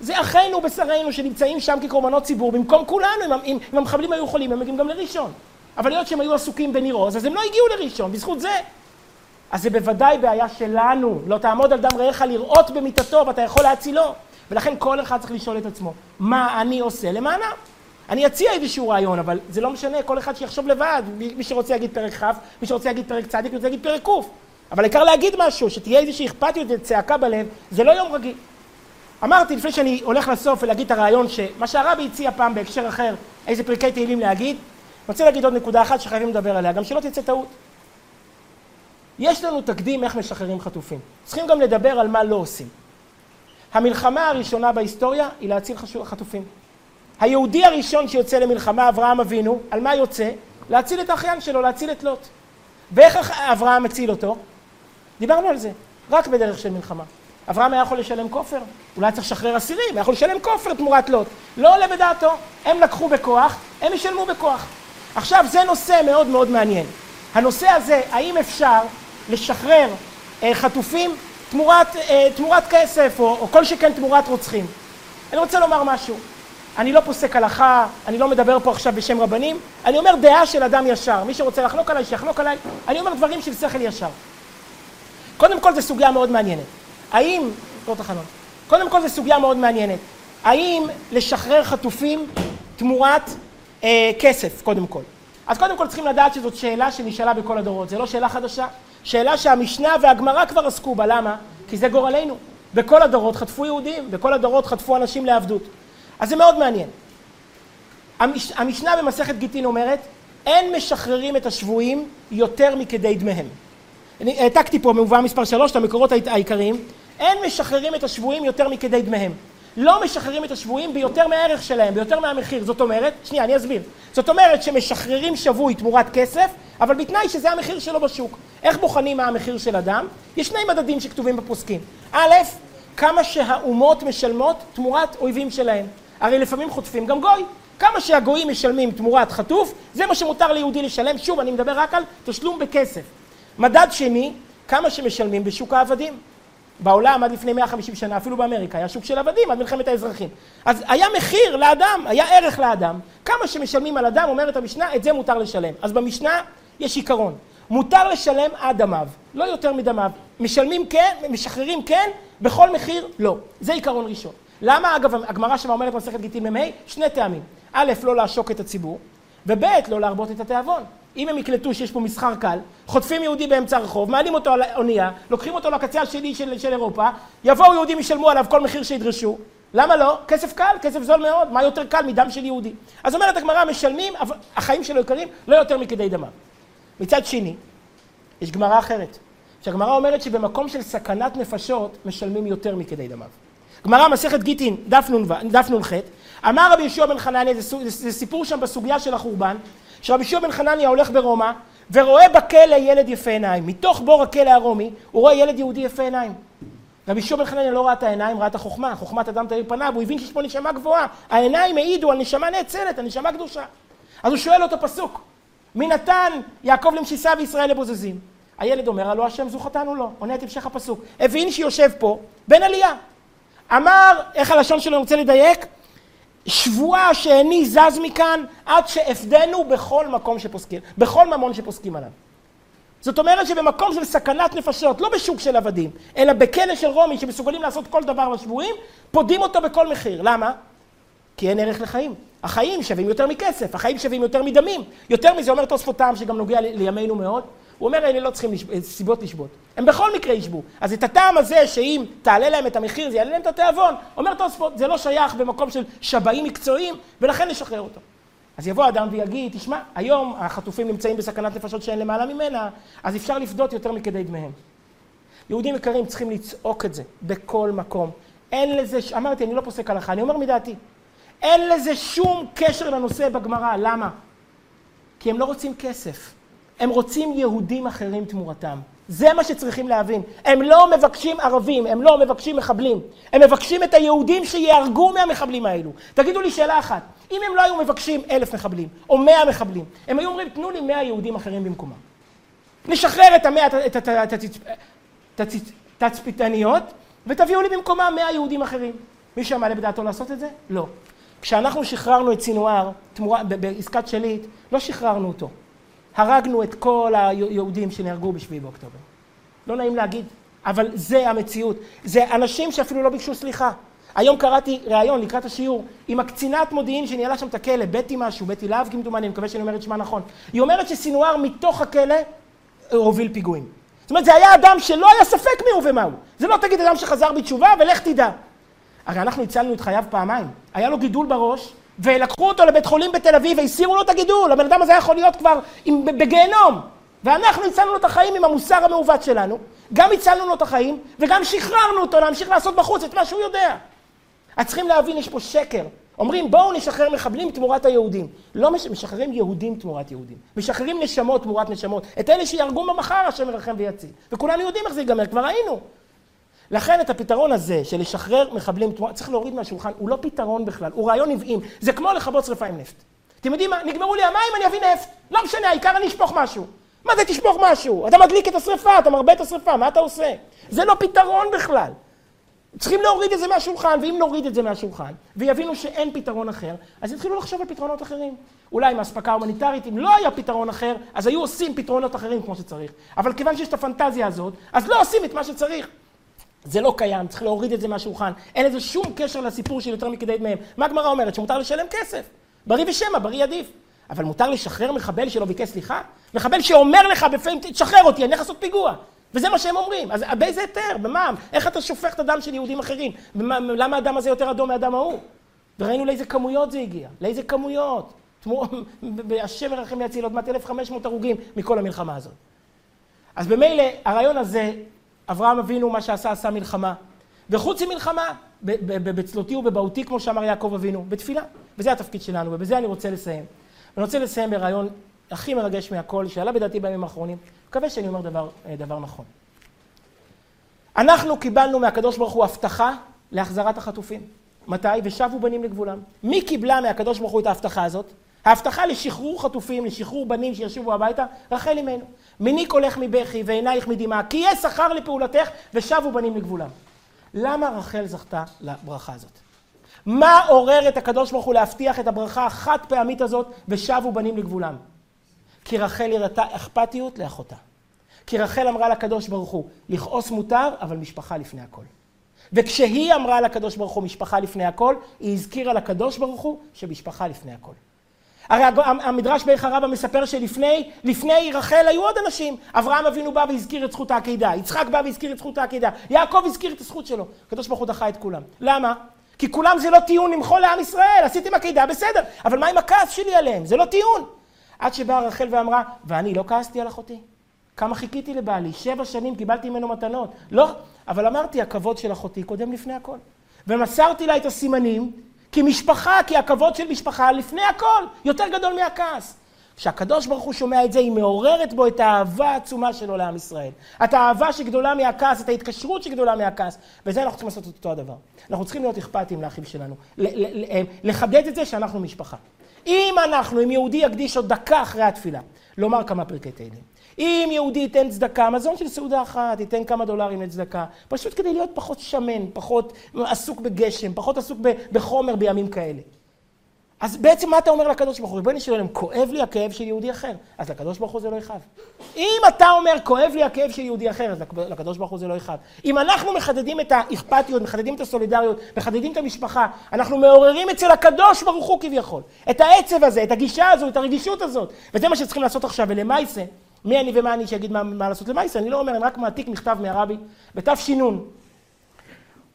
זה אחינו בשרינו שנמצאים שם כקורבנות ציבור במקום כולנו, אם, אם, אם המחבלים היו יכולים, הם מגיעים גם לראשון. אבל היות שהם היו עסוקים בניר עוז, אז הם לא הגיעו לראשון, בזכות זה. אז זה בוודאי בעיה שלנו. לא תעמוד על דם רעך לראות במיטתו ואתה יכול להצילו. ולכן כל אחד צריך לשאול את עצמו, מה אני עושה למענם? אני אציע איזשהו רעיון, אבל זה לא משנה, כל אחד שיחשוב לבד. מי שרוצה להגיד פרק כ', מי שרוצה להגיד פרק צ', מי שרוצה להגיד פרק ק'. אבל העיקר להגיד משהו, שתהיה איזושהי אכפתיות וצעקה בלב, זה לא יום רגיל. אמרתי לפני שאני הולך לסוף ולהגיד את הרעיון, שמה שהרבי הציע פעם בהקשר אחר, איזה פרקי תהילים להגיד, רוצה להגיד עוד נקודה אחת שחייבים לדבר עליה, גם שלא תצא טעות. יש לנו תקדים איך משחררים חטופים. צריכים גם לדבר על מה לא עושים. המלחמה הראשונה בהיסטוריה היא להציל חטופים. היהודי הראשון שיוצא למלחמה, אברהם אבינו, על מה יוצא? להציל את האחיין שלו, להציל את לוט. ואיך אברהם מציל אותו? דיברנו על זה, רק בדרך של מלחמה. אברהם היה יכול לשלם כופר, אולי צריך לשחרר אסירים, היה יכול לשלם כופר תמורת לוט. לא עולה בדעתו, הם לקחו בכוח, הם ישלמו בכוח. עכשיו, זה נושא מאוד מאוד מעניין. הנושא הזה, האם אפשר לשחרר אה, חטופים תמורת, אה, תמורת כסף, או, או כל שכן תמורת רוצחים? אני רוצה לומר משהו. אני לא פוסק הלכה, אני לא מדבר פה עכשיו בשם רבנים, אני אומר דעה של אדם ישר. מי שרוצה לחלוק עליי, שיחלוק עליי. אני אומר דברים של שכל ישר. קודם כל, זו סוגיה מאוד מעניינת. האם, תקרוא החלון, קודם כל זו סוגיה מאוד מעניינת. האם לשחרר חטופים תמורת אה, כסף, קודם כל? אז קודם כל צריכים לדעת שזאת שאלה שנשאלה בכל הדורות, זו לא שאלה חדשה. שאלה שהמשנה והגמרא כבר עסקו בה, למה? כי זה גורלנו. בכל הדורות חטפו יהודים, בכל הדורות חטפו אנשים לעבדות. אז זה מאוד מעניין. המש, המשנה במסכת גיטין אומרת, אין משחררים את השבויים יותר מכדי דמיהם. אני העתקתי פה במובאה מספר 3 את המקורות העיקריים, אין משחררים את השבויים יותר מכדי דמיהם. לא משחררים את השבויים ביותר מהערך שלהם, ביותר מהמחיר. זאת אומרת, שנייה, אני אסביר. זאת אומרת שמשחררים שבוי תמורת כסף, אבל בתנאי שזה המחיר שלו בשוק. איך בוחנים מה המחיר של אדם? יש שני מדדים שכתובים בפוסקים. א', כמה שהאומות משלמות תמורת אויבים שלהם. הרי לפעמים חוטפים גם גוי. כמה שהגויים משלמים תמורת חטוף, זה מה שמותר ליהודי לשלם. שוב, אני מדבר רק על תשלום בכסף. מדד שני, כמה שמשלמים בשוק העבדים. בעולם עד לפני 150 שנה, אפילו באמריקה, היה שוק של עבדים עד מלחמת האזרחים. אז היה מחיר לאדם, היה ערך לאדם. כמה שמשלמים על אדם, אומרת המשנה, את זה מותר לשלם. אז במשנה יש עיקרון. מותר לשלם עד דמיו, לא יותר מדמיו. משלמים כן, משחררים כן, בכל מחיר לא. זה עיקרון ראשון. למה, אגב, הגמרא שם אומרת מסכת גיטין מ"ה? שני טעמים. א', לא לעשוק את הציבור, וב', לא להרבות את התיאבון. אם הם יקלטו שיש פה מסחר קל, חוטפים יהודי באמצע הרחוב, מעלים אותו על האונייה, לוקחים אותו לקצה השני של, של אירופה, יבואו יהודים, ישלמו עליו כל מחיר שידרשו, למה לא? כסף קל, כסף זול מאוד, מה יותר קל מדם של יהודי? אז אומרת הגמרא, משלמים, החיים שלו יקרים לא יותר מכדי דמם. מצד שני, יש גמרא אחרת, שהגמרא אומרת שבמקום של סכנת נפשות, משלמים יותר מכדי דמיו. גמרא, מסכת גיטין, דף נ"ח, אמר רבי יהושע בן חנניה, זה, זה סיפור שם בסוגיה של החורבן, שרבי יהושע בן חנניה הולך ברומא, ורואה בכלא ילד יפה עיניים. מתוך בור הכלא הרומי, הוא רואה ילד יהודי יפה עיניים. רבי יהושע בן חנניה לא ראה את העיניים, ראה את החוכמה, חוכמת אדם תאיר פניו, הוא הבין שיש פה נשמה גבוהה. העיניים העידו על נשמה נאצלת, על נשמה קדושה. אז הוא שואל אותו פסוק, מי נתן יעקב למשיסה וישראל לבוזזים? הילד אומר, הלא השם זו לו. עונה את המשך הפסוק. הבין שיושב פה, בן עלייה. אמר, איך הלשון שלו אני רוצה לדייק? שבועה שאיני זז מכאן עד שאפדנו בכל מקום שפוסקים, בכל ממון שפוסקים עליו. זאת אומרת שבמקום של סכנת נפשות, לא בשוק של עבדים, אלא בכלא של רומי שמסוגלים לעשות כל דבר לשבויים, פודים אותו בכל מחיר. למה? כי אין ערך לחיים. החיים שווים יותר מכסף, החיים שווים יותר מדמים. יותר מזה אומר תוספות טעם שגם נוגע לימינו מאוד, הוא אומר, אלה לא צריכים לשב... סיבות לשבות. הם בכל מקרה ישבו. אז את הטעם הזה, שאם תעלה להם את המחיר, זה יעלה להם את התיאבון, אומר תוספות, זה לא שייך במקום של שבעים מקצועיים, ולכן נשחרר אותו. אז יבוא אדם ויגיד, תשמע, היום החטופים נמצאים בסכנת נפשות שאין למעלה ממנה, אז אפשר לפדות יותר מכדי דמיהם. יהודים יקרים צריכים לצעוק את זה בכל מקום. אין לזה, אמרתי, אני לא פוסק הלכה, אני אומר מדעתי. אין לזה שום קשר לנושא בגמרא, למה? כי הם לא רוצים כסף. הם רוצים יהודים אחרים תמורתם. זה מה שצריכים להבין. הם לא מבקשים ערבים, הם לא מבקשים מחבלים. הם מבקשים את היהודים שיהרגו מהמחבלים האלו. תגידו לי שאלה אחת, אם הם לא היו מבקשים אלף מחבלים, או מאה מחבלים, הם היו אומרים, תנו לי מאה יהודים אחרים במקומם. נשחרר את המאה התצפיתניות, ותביאו לי במקומם מאה יהודים אחרים. מישהו מעלה בדעתו לעשות את זה? לא. כשאנחנו שחררנו את סינואר בעסקת שליט, לא שחררנו אותו. הרגנו את כל היהודים שנהרגו בשביעי באוקטובר. לא נעים להגיד, אבל זה המציאות. זה אנשים שאפילו לא ביקשו סליחה. היום קראתי ראיון לקראת השיעור עם הקצינת מודיעין שניהלה שם את הכלא, בטי משהו, בטי להב כמדומני, אני מקווה שאני אומר את שמה נכון. היא אומרת שסינואר מתוך הכלא הוביל פיגועים. זאת אומרת, זה היה אדם שלא היה ספק מי הוא ומה הוא. זה לא תגיד אדם שחזר בתשובה ולך תדע. הרי אנחנו הצלנו את חייו פעמיים. היה לו גידול בראש, ולקחו אותו לבית חולים בתל אביב והסירו לו את הגידול. הבן אדם הזה יכול להיות כבר עם, בגיהנום. ואנחנו הצלנו לו את החיים עם המוסר המעוות שלנו, גם הצלנו לו את החיים, וגם שחררנו אותו להמשיך לעשות בחוץ את מה שהוא יודע. אז צריכים להבין, יש פה שקר. אומרים, בואו נשחרר מחבלים תמורת היהודים. לא מש... משחררים יהודים תמורת יהודים. משחררים נשמות תמורת נשמות. את אלה שיהרגו במחר, השם ירחם ויציל. וכולנו יודעים איך זה ייגמר, כבר ראינו. לכן את הפתרון הזה של לשחרר מחבלים, צריך להוריד מהשולחן, הוא לא פתרון בכלל, הוא רעיון עוועים. זה כמו לכבות שרפה עם נפט. אתם יודעים מה? נגמרו לי המים, אני אביא נפט. לא משנה, העיקר אני אשפוך משהו. מה זה תשפוך משהו? אתה מדליק את השרפה, אתה מרבה את השרפה, מה אתה עושה? זה לא פתרון בכלל. צריכים להוריד את זה מהשולחן, ואם נוריד את זה מהשולחן, ויבינו שאין פתרון אחר, אז יתחילו לחשוב על פתרונות אחרים. אולי מאספקה הומניטרית, אם לא היה פתרון אחר, אז היו עושים פתרונות אחרים כמו שצריך. אבל כיוון שיש את הפנטזיה הזאת, אז לא עושים את מה שצריך. זה לא קיים, צריך להוריד את זה מהשולחן. אין לזה שום קשר לסיפור של יותר מכדי דמיהם. מה הגמרא אומרת? שמותר לשלם כסף. בריא ושמא, בריא עדיף. אבל מותר לשחרר מחבל שלא ביקש סליחה? מחבל שאומר לך בפעמים, תשחרר אותי, אני הולך לעשות פיגוע. וזה מה שהם אומרים. אז באיזה היתר? במה? איך אתה שופך את הדם של יהודים אחרים? במה, למה הדם הזה יותר אדום מהדם ההוא? וראינו לאיזה כמויות זה הגיע. לאיזה כמויות. השם ירחם להציל עוד מעט 1,500 הרוגים מכל המלחמה הזאת. אז במילא, הרעיון הזה אברהם אבינו, מה שעשה, עשה מלחמה. וחוץ ממלחמה, בצלותי ובבהותי, כמו שאמר יעקב אבינו, בתפילה. וזה התפקיד שלנו, ובזה אני רוצה לסיים. אני רוצה לסיים ברעיון הכי מרגש מהכל, שעלה בדעתי בימים האחרונים. מקווה שאני אומר דבר, אה, דבר נכון. אנחנו קיבלנו מהקדוש ברוך הוא הבטחה להחזרת החטופים. מתי? ושבו בנים לגבולם. מי קיבלה מהקדוש ברוך הוא את ההבטחה הזאת? ההבטחה לשחרור חטופים, לשחרור בנים שישובו הביתה, רחל אמנו. מיני קולך מבכי ועינייך מדמעה, כי יהיה שכר לפעולתך ושבו בנים לגבולם. למה רחל זכתה לברכה הזאת? מה עורר את הקדוש ברוך הוא להבטיח את הברכה החד פעמית הזאת ושבו בנים לגבולם? כי רחל הראתה אכפתיות לאחותה. כי רחל אמרה לקדוש ברוך הוא, לכעוס מותר, אבל משפחה לפני הכל. וכשהיא אמרה לקדוש ברוך הוא משפחה לפני הכל, היא הזכירה לקדוש ברוך הוא שמשפחה לפני הכל. הרי המדרש באיכה רבא מספר שלפני לפני רחל היו עוד אנשים. אברהם אבינו בא והזכיר את זכות העקידה, יצחק בא והזכיר את זכות העקידה, יעקב הזכיר את הזכות שלו. הקדוש ברוך הוא דחה את כולם. למה? כי כולם זה לא טיעון למחול לעם ישראל, עשיתם עקידה, בסדר, אבל מה עם הכעס שלי עליהם? זה לא טיעון. עד שבאה רחל ואמרה, ואני לא כעסתי על אחותי. כמה חיכיתי לבעלי, שבע שנים קיבלתי ממנו מתנות. לא, אבל אמרתי, הכבוד של אחותי קודם לפני הכל. ומסרתי לה את הסימנים, כי משפחה, כי הכבוד של משפחה לפני הכל, יותר גדול מהכעס. כשהקדוש ברוך הוא שומע את זה, היא מעוררת בו את האהבה העצומה שלו לעם ישראל. את האהבה שגדולה מהכעס, את ההתקשרות שגדולה מהכעס. וזה אנחנו צריכים לעשות את אותו הדבר. אנחנו צריכים להיות אכפתיים לאחים שלנו. לחדד את זה שאנחנו משפחה. אם אנחנו, אם יהודי יקדיש עוד דקה אחרי התפילה, לומר כמה פרקי תהילים. אם יהודי ייתן צדקה, מזון של סעודה אחת, ייתן כמה דולרים לצדקה, פשוט כדי להיות פחות שמן, פחות עסוק בגשם, פחות עסוק בחומר בימים כאלה. אז בעצם מה אתה אומר לקדוש ברוך הוא? ריבונו של עולם, כואב לי הכאב של יהודי אחר, אז לקדוש ברוך הוא זה לא יכאב. אם אתה אומר, כואב לי הכאב של יהודי אחר, אז לקדוש ברוך הוא זה לא יכאב. אם אנחנו מחדדים את האכפתיות, מחדדים את הסולידריות, מחדדים את המשפחה, אנחנו מעוררים אצל הקדוש ברוך הוא כביכול. את העצב הזה, את הגישה הזו, את הרגישות הזאת. וזה מה שצריכים לעשות עכשיו, ולמעשה, מי אני ומה אני שיגיד מה, מה לעשות למעשה? אני לא אומר, אני רק מעתיק מכתב מהרבי, בתש"ן.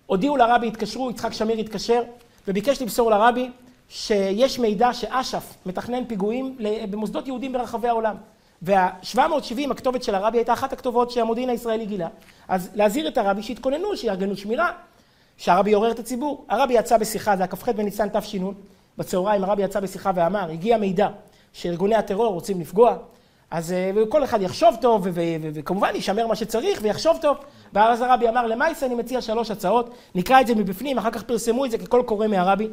הודיעו לרבי, התקשרו, יצחק שמיר התקשר, וביקש למסור לרבי שיש מידע שאש"ף מתכנן פיגועים במוסדות יהודים ברחבי העולם. וה-770, הכתובת של הרבי, הייתה אחת הכתובות שהמודיעין הישראלי גילה. אז להזהיר את הרבי שיתכוננו, שיארגנו שמירה, שהרבי יעורר את הציבור. הרבי יצא בשיחה, זה היה כ"ח בניסן תש"ן, בצהריים הרבי יצא בשיחה ואמר, הגיע מידע שארגוני הטרור רוצים לפגוע, אז אה, כל אחד יחשוב טוב, וכמובן ישמר מה שצריך ויחשוב טוב. ואז הרבי אמר, למעשה אני מציע שלוש הצעות, נקרא את זה מבפנים, אחר כך פרסמו את זה כקול קורא מהרבי.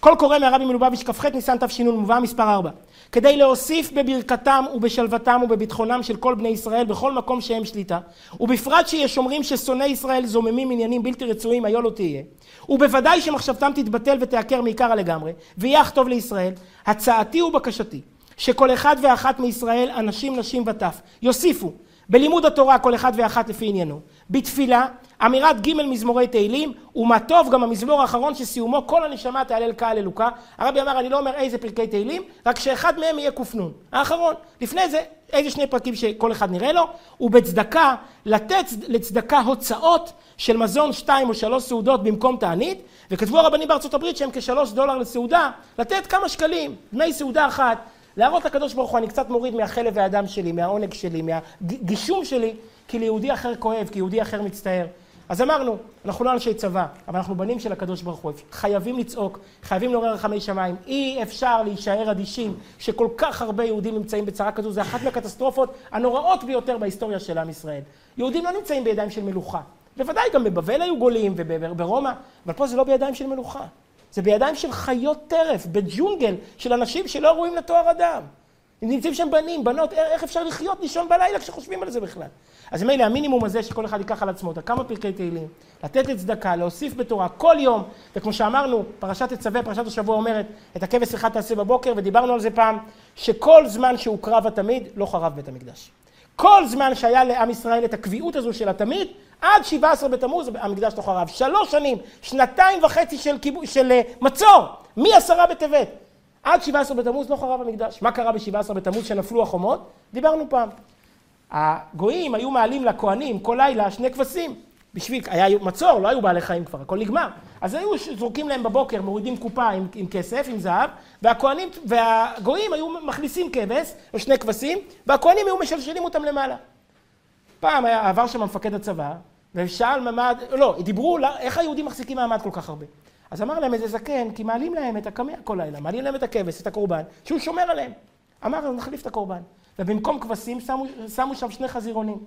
קול קורא מהרבי מלובביץ' כ"ח ניסן תש"ן מובא מספר 4. כדי להוסיף בברכתם ובשלוותם ובביטחונם של כל בני ישראל בכל מקום שהם שליטה, ובפרט שיש אומרים ששונאי ישראל זוממים עניינים בלתי רצויים, היה לא תהיה, ובוודאי שמחשבתם תתבטל ותעקר מעיקרא לגמרי, ויהיה אך טוב לישראל, הצעתי ובקשתי, שכל אחד ואחת מישראל, אנשים, נשים וטף, יוסיפו בלימוד התורה כל אחד ואחת לפי עניינו, בתפילה, אמירת ג' מזמורי תהילים, ומה טוב גם המזמור האחרון שסיומו כל הנשמה תהלל קהל אלוקה. הרבי אמר, אני לא אומר איזה פרקי תהילים, רק שאחד מהם יהיה ק"נ. האחרון. לפני זה, איזה שני פרקים שכל אחד נראה לו, ובצדקה, לתת לצדקה הוצאות של מזון שתיים או שלוש סעודות במקום תענית, וכתבו הרבנים בארצות הברית שהם כשלוש דולר לסעודה, לתת כמה שקלים, דמי סעודה אחת. להראות לקדוש ברוך הוא, אני קצת מוריד מהחלב והדם שלי, מהעונג שלי, מהגישום שלי, כי ליהודי אחר כואב, כי יהודי אחר מצטער. אז אמרנו, אנחנו לא אנשי צבא, אבל אנחנו בנים של הקדוש ברוך הוא, חייבים לצעוק, חייבים לעורר רחמי שמיים, אי אפשר להישאר אדישים שכל כך הרבה יהודים נמצאים בצרה כזו, זה אחת מהקטסטרופות הנוראות ביותר בהיסטוריה של עם ישראל. יהודים לא נמצאים בידיים של מלוכה, בוודאי גם בבבל היו גולים וברומא, אבל פה זה לא בידיים של מלוכה. זה בידיים של חיות טרף, בג'ונגל של אנשים שלא ראויים לתואר אדם. נמצאים שם בנים, בנות, איך אפשר לחיות, לישון בלילה כשחושבים על זה בכלל? אז מילא המינימום הזה שכל אחד ייקח על עצמו, כמה פרקי תהילים, לתת לצדקה, להוסיף בתורה כל יום, וכמו שאמרנו, פרשת תצווה, פרשת השבוע אומרת, את הכבש אחד תעשה בבוקר, ודיברנו על זה פעם, שכל זמן שהוקרב התמיד, לא חרב בית המקדש. כל זמן שהיה לעם ישראל את הקביעות הזו של התמיד, עד 17 בתמוז המקדש לא חרב. שלוש שנים, שנתיים וחצי של, קיבו, של אה, מצור, מעשרה בטבת. עד 17 בתמוז לא חרב המקדש. מה קרה ב-17 בתמוז שנפלו החומות? דיברנו פעם. הגויים היו מעלים לכהנים כל לילה שני כבשים. בשביל, היה מצור, לא היו בעלי חיים כבר, הכל נגמר. אז היו זורקים להם בבוקר, מורידים קופה עם, עם כסף, עם זהב, והכהנים, והגויים היו מכניסים כבש, או שני כבשים, והכהנים היו משלשלים אותם למעלה. פעם היה, עבר שם מפקד הצבא, ושאל ממ"ד, לא, דיברו, איך היהודים מחזיקים מעמד כל כך הרבה? אז אמר להם איזה זקן, כי מעלים להם את הקמע כל לילה, מעלים להם את הכבש, את הקורבן, שהוא שומר עליהם. אמר, נחליף את הקורבן. ובמקום כבשים שמו, שמו שם שני חזירונים.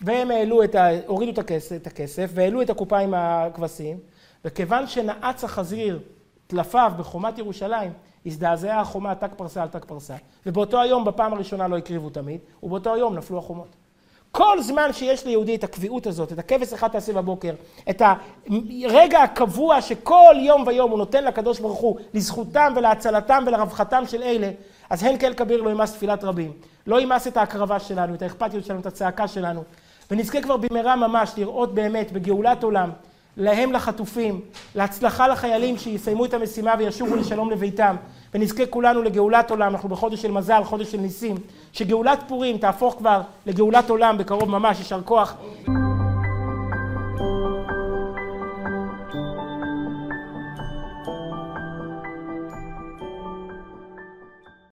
והם העלו את ה... הורידו את הכסף, את הכסף והעלו את הקופה עם הכבשים, וכיוון שנעץ החזיר טלפיו בחומת ירושלים, הזדעזעה החומה ת"ק פרסה על ת"ק פרסה, ובאותו היום, בפעם הראשונה לא הקריבו תמיד, ובאותו היום נפלו החומות. כל זמן שיש ליהודי את הקביעות הזאת, את הכבש אחד תעשה בבוקר, את הרגע הקבוע שכל יום ויום הוא נותן לקדוש ברוך הוא לזכותם ולהצלתם ולרווחתם של אלה, אז הן כאל כביר לא ימאס תפילת רבים. לא ימאס את ההקרבה שלנו, את האכפתיות שלנו, את הצעקה שלנו. ונזכה כבר במהרה ממש לראות באמת בגאולת עולם, להם לחטופים, להצלחה לחיילים שיסיימו את המשימה וישובו לשלום לביתם. ונזכה כולנו לגאולת עולם, אנחנו בחודש של מזל, חודש של ניסים, שגאולת פורים תהפוך כבר לגאולת עולם בקרוב ממש, יישר כוח.